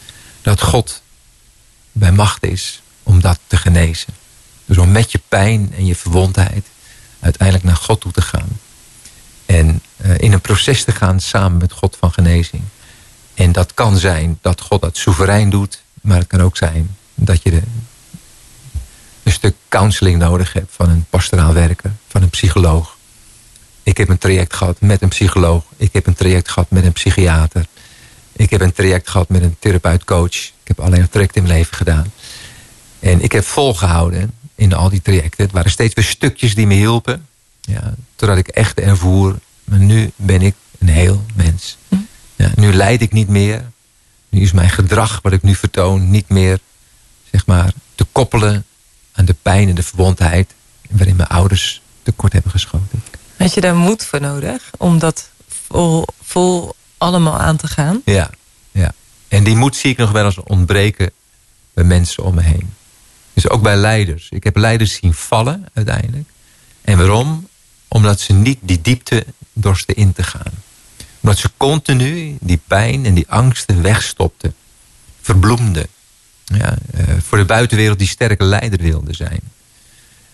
Dat God bij macht is om dat te genezen. Dus om met je pijn en je verwondheid uiteindelijk naar God toe te gaan. En eh, in een proces te gaan samen met God van genezing. En dat kan zijn dat God dat soeverein doet. Maar het kan ook zijn dat je de, een stuk counseling nodig hebt van een pastoraal werker, van een psycholoog. Ik heb een traject gehad met een psycholoog. Ik heb een traject gehad met een psychiater. Ik heb een traject gehad met een therapeut-coach. Ik heb alleen trajecten in mijn leven gedaan. En ik heb volgehouden in al die trajecten. Het waren steeds weer stukjes die me hielpen. Ja, totdat ik echt ervoer, maar nu ben ik een heel mens. Ja, nu leid ik niet meer. Nu is mijn gedrag wat ik nu vertoon niet meer zeg maar, te koppelen aan de pijn en de verwondheid waarin mijn ouders tekort hebben geschoten. Had je daar moed voor nodig om dat vol, vol allemaal aan te gaan? Ja, ja. En die moed zie ik nog wel eens ontbreken bij mensen om me heen. Dus ook bij leiders. Ik heb leiders zien vallen uiteindelijk. En waarom? Omdat ze niet die diepte dorsten in te gaan. Omdat ze continu die pijn en die angsten wegstopten. Verbloemden. Ja, eh, voor de buitenwereld die sterke leider wilden zijn.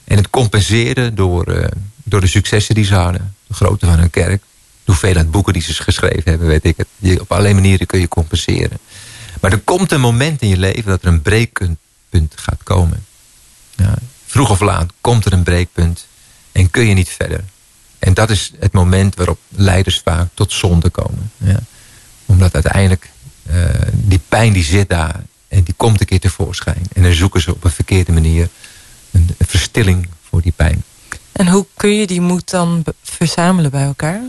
En het compenseerden door, eh, door de successen die ze hadden. De grootte van hun kerk. De hoeveelheid boeken die ze geschreven hebben, weet ik het. Op allerlei manieren kun je compenseren. Maar er komt een moment in je leven dat er een breekpunt gaat komen. Ja, vroeg of laat komt er een breekpunt en kun je niet verder. En dat is het moment waarop leiders vaak tot zonde komen. Ja. Omdat uiteindelijk eh, die pijn die zit daar en die komt een keer tevoorschijn. En dan zoeken ze op een verkeerde manier een, verstilling voor die pijn. En hoe kun je die moed dan verzamelen bij elkaar?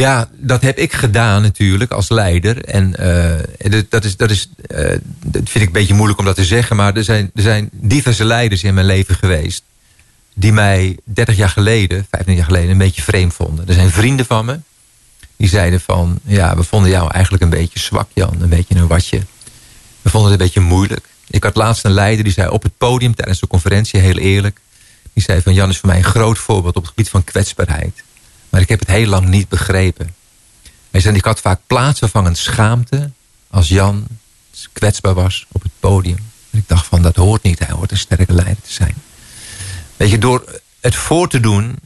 Ja, dat heb ik gedaan natuurlijk als leider. En eh, dat, is, dat, is, eh, dat vind ik een beetje moeilijk om dat te zeggen. Maar er zijn, er zijn diverse leiders in mijn leven geweest. Die mij 30 jaar geleden, 25 jaar geleden, een beetje vreemd vonden. Er zijn vrienden van me. Die zeiden van, ja, we vonden jou eigenlijk een beetje zwak Jan. Een beetje een watje. We vonden het een beetje moeilijk. Ik had laatst een leider die zei op het podium tijdens de conferentie, heel eerlijk. Die zei van, Jan is voor mij een groot voorbeeld op het gebied van kwetsbaarheid. Maar ik heb het heel lang niet begrepen. Ik had vaak plaatsvervangend schaamte als Jan kwetsbaar was op het podium. En ik dacht van, dat hoort niet. Hij hoort een sterke leider te zijn. Weet je, door het voor te doen...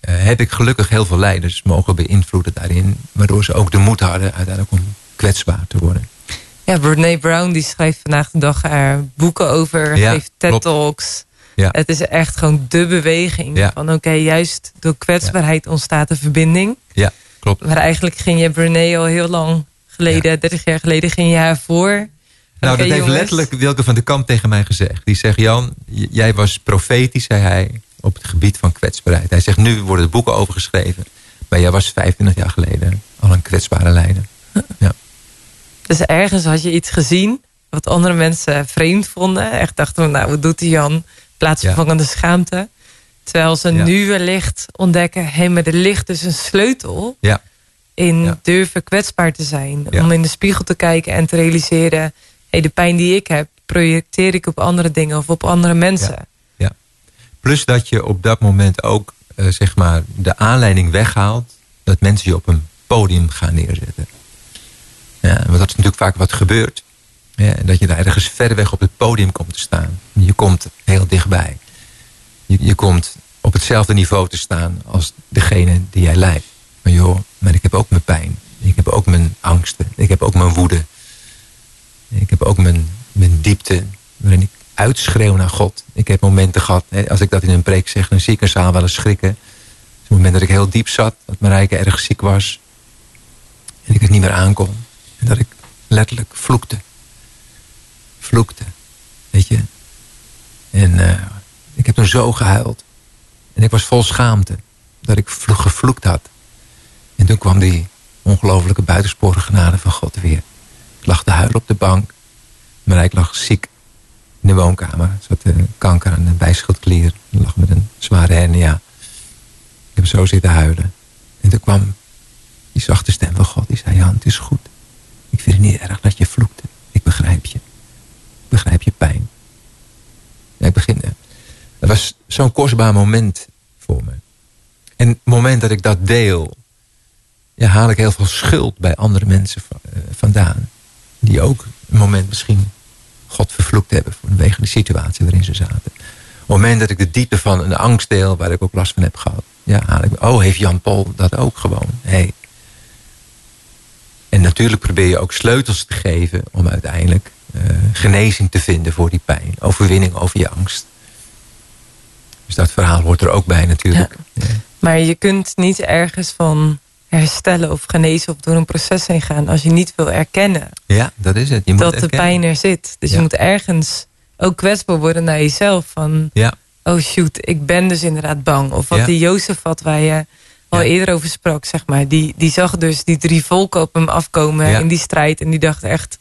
eh, heb ik gelukkig heel veel leiders mogen beïnvloeden daarin. Waardoor ze ook de moed hadden uiteindelijk om kwetsbaar te worden. Ja, Brene Brown die schrijft vandaag de dag er boeken over, Ja, geeft TED klopt. Talks. Ja. Het is echt gewoon de beweging. Ja. Van oké, juist door kwetsbaarheid ontstaat de verbinding. Ja, klopt. Maar eigenlijk ging je Brené al heel lang geleden, 30 jaar geleden, ging je haar voor. Nou, dat heeft jongens. letterlijk Wilke van de Kamp tegen mij gezegd. Die zegt, Jan, jij was profetisch, zei hij, op het gebied van kwetsbaarheid. Hij zegt, nu worden er boeken over geschreven. Maar jij was 25 jaar geleden al een kwetsbare leider. *laughs* Ja. Dus ergens had je iets gezien wat andere mensen vreemd vonden. Echt dachten we, nou, wat doet die Jan? Plaatsvervangende schaamte. Terwijl ze Ja. nu wellicht ontdekken, hé, hey, maar er ligt dus een sleutel Ja, in Ja. durven kwetsbaar te zijn. Ja. Om in de spiegel te kijken en te realiseren, hey, de pijn die ik heb, projecteer ik op andere dingen of op andere mensen. ja. Plus dat je op dat moment ook, eh, zeg maar, de aanleiding weghaalt... dat mensen je op een podium gaan neerzetten. Ja, want dat is natuurlijk vaak wat gebeurt. Ja, en dat je daar ergens ver weg op het podium komt te staan. Je komt heel dichtbij. Je, je komt op hetzelfde niveau te staan als degene die jij leidt. Maar joh, maar ik heb ook mijn pijn. Ik heb ook mijn angsten. Ik heb ook mijn woede. Ik heb ook mijn, mijn diepte waarin ik uitschreeuw naar God. Ik heb momenten gehad, als ik dat in een preek zeg, dan zie ik een zaal wel eens schrikken. Het moment dat ik heel diep zat, dat Marijke erg ziek was. En ik het niet meer aankon. En dat ik letterlijk vloekte. Vloekte. Weet je. En eh, ik heb toen zo gehuild. En ik was vol schaamte. Dat ik vlo- gevloekt had. En toen kwam die ongelofelijke buitensporige genade van God weer. Ik lag te huilen op de bank. Marijke lag ziek in de woonkamer. Ze had eh, kanker aan de bijschildklier. Ze lag met een zware hernia. Ik heb zo zitten huilen. En toen kwam die zachte stem van God. Die zei, Jan, het is goed. Ik vind het niet erg dat je vloekte. Ik begrijp je. Begrijp je pijn. Ja, ik begin. Dat was zo'n kostbaar moment voor me. En het moment dat ik dat deel... Ja, haal ik heel veel schuld bij andere mensen eh, vandaan. Die ook een moment misschien God vervloekt hebben... vanwege de situatie waarin ze zaten. Het moment dat ik de diepte van een angst deel... waar ik ook last van heb gehad... ja, haal ik... oh, heeft Jan Paul dat ook gewoon? Hey. En natuurlijk probeer je ook sleutels te geven... om uiteindelijk genezing te vinden voor die pijn. Overwinning over je angst. Dus dat verhaal hoort er ook bij natuurlijk. Ja. Maar je kunt niet ergens van herstellen of genezen of door een proces heen gaan als je niet wil erkennen Ja, dat is het. Je moet dat de pijn er zit. Dus Ja. je moet ergens ook kwetsbaar worden naar jezelf. Van, Ja, oh shoot, ik ben dus inderdaad bang. Of wat die Jozef had waar je al eerder over sprak, zeg maar. Die, die zag dus die drie volken op hem afkomen in die strijd. En die dacht echt,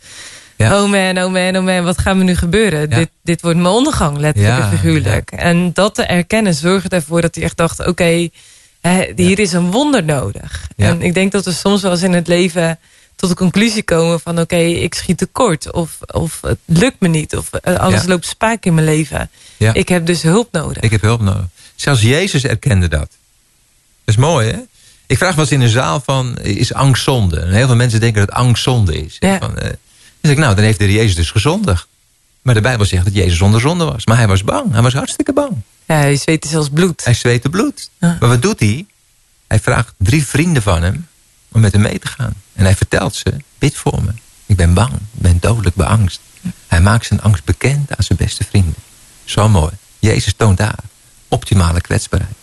Ja. oh man, oh man, oh man, wat gaan we nu gebeuren? Dit, dit wordt mijn ondergang, letterlijk en figuurlijk. En dat te erkennen zorgde ervoor dat hij echt dacht, oké, hier is een wonder nodig. En ik denk dat we soms wel eens in het leven tot de conclusie komen van oké, ik schiet tekort. Of, of het lukt me niet. Of eh, alles Ja. loopt spaak in mijn leven. ja. Ik heb dus hulp nodig. Ik heb hulp nodig. Zelfs Jezus erkende dat. Dat is mooi, hè? Ik vraag wel eens in een zaal van, is angst zonde? En heel veel mensen denken dat angst zonde is. Ja. Van, eh, zeg ik, nou, dan heeft de Jezus dus gezondigd. Maar de Bijbel zegt dat Jezus zonder zonde was. Maar hij was bang. Hij was hartstikke bang. Ja, hij zweette zelfs bloed. Hij zweette bloed. Ja. Maar wat doet hij? Hij vraagt drie vrienden van hem om met hem mee te gaan. En hij vertelt ze, bid voor me. Ik ben bang. Ik ben dodelijk beangst. Hij maakt zijn angst bekend aan zijn beste vrienden. Zo mooi. Jezus toont daar optimale kwetsbaarheid.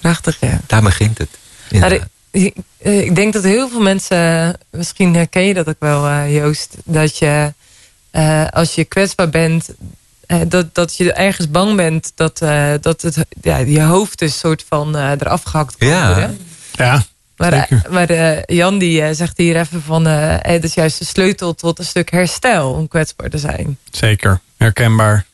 Prachtig, ja. Daar begint het. Inderdaad. Ik, eh, ik denk dat heel veel mensen, misschien herken je dat ook wel, eh, Joost, dat je eh, als je kwetsbaar bent, eh, dat, dat je ergens bang bent dat, eh, dat het, ja, je hoofd dus soort van eh, eraf gehakt kan Ja. worden. Ja, Maar, maar eh, Jan die zegt hier even van, eh, eh, dat is juist de sleutel tot een stuk herstel om kwetsbaar te zijn. zeker. Herkenbaar.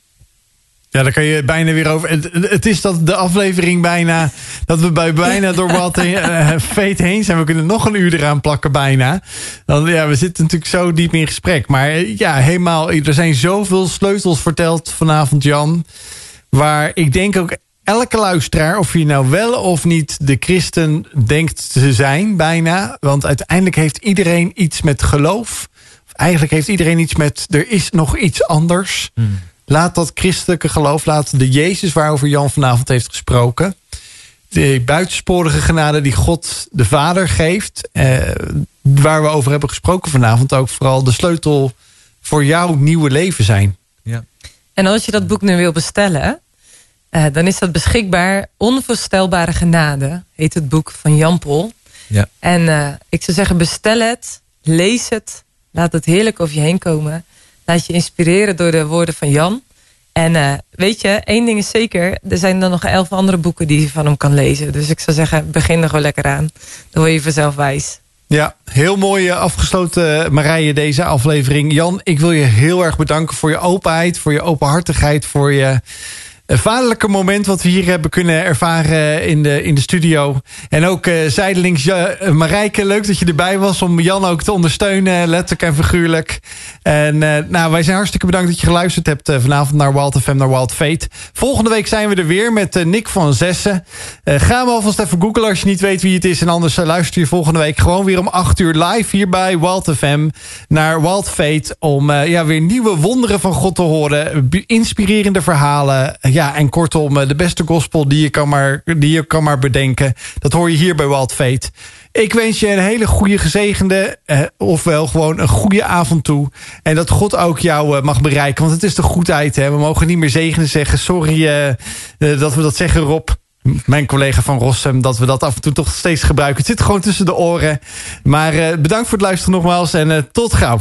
Ja, daar kan je bijna weer over. Het, het is dat de aflevering bijna. Dat we bij bijna door *laughs* wat eh veet heen zijn. We kunnen nog een uur eraan plakken, bijna. Dan, ja, we zitten natuurlijk zo diep in gesprek. Maar eh, ja, helemaal. Er zijn zoveel sleutels verteld vanavond, Jan. Waar ik denk ook elke luisteraar, of je nou wel of niet de christen denkt te zijn, bijna. Want uiteindelijk heeft iedereen iets met geloof. Of eigenlijk heeft iedereen iets met. Er is nog iets anders. Laat dat christelijke geloof, laat de Jezus waarover Jan vanavond heeft gesproken. De buitensporige genade die God de Vader geeft. Eh, waar we over hebben gesproken vanavond. Ook vooral de sleutel voor jouw nieuwe leven zijn. Ja. En als je dat boek nu wil bestellen, eh, dan is dat beschikbaar. Onvoorstelbare genade heet het boek van Jan Pol. Ja. En eh, ik zou zeggen, bestel het, lees het, laat het heerlijk over je heen komen. Laat je inspireren door de woorden van Jan. En eh, weet je, één ding is zeker, er zijn dan nog elf andere boeken die je van hem kan lezen. Dus ik zou zeggen, begin er gewoon lekker aan. Dan word je vanzelf wijs. Ja, heel mooi eh, afgesloten, eh, Marije, deze aflevering. Jan, ik wil je heel erg bedanken voor je openheid, voor je openhartigheid, voor je vaderlijke moment wat we hier hebben kunnen ervaren in de, in de studio. En ook uh, zijdelings uh, Marijke, leuk dat je erbij was om Jan ook te ondersteunen, letterlijk en figuurlijk. En nou, wij zijn hartstikke bedankt dat je geluisterd hebt vanavond naar Wild FM, naar Wild Fate. Volgende week zijn we er weer met Nick van Zessen. ga hem alvast even googlen als je niet weet wie het is. En anders luister je volgende week gewoon weer om 8 uur live hier bij Wild FM naar Wild Fate. Om ja, weer nieuwe wonderen van God te horen. Inspirerende verhalen. Ja, en kortom, de beste gospel die je kan maar, die je kan maar bedenken. Dat hoor je hier bij Wild Fate. Ik wens je een hele goede gezegende, eh, ofwel gewoon een goede avond toe. En dat God ook jou uh, mag bereiken. Want het is de goedheid. Hè? We mogen niet meer zegenen zeggen. Sorry uh, dat we dat zeggen, Rob. Mijn collega van Rossum, dat we dat af en toe toch steeds gebruiken. Het zit gewoon tussen de oren. Maar bedankt voor het luisteren nogmaals en tot gauw.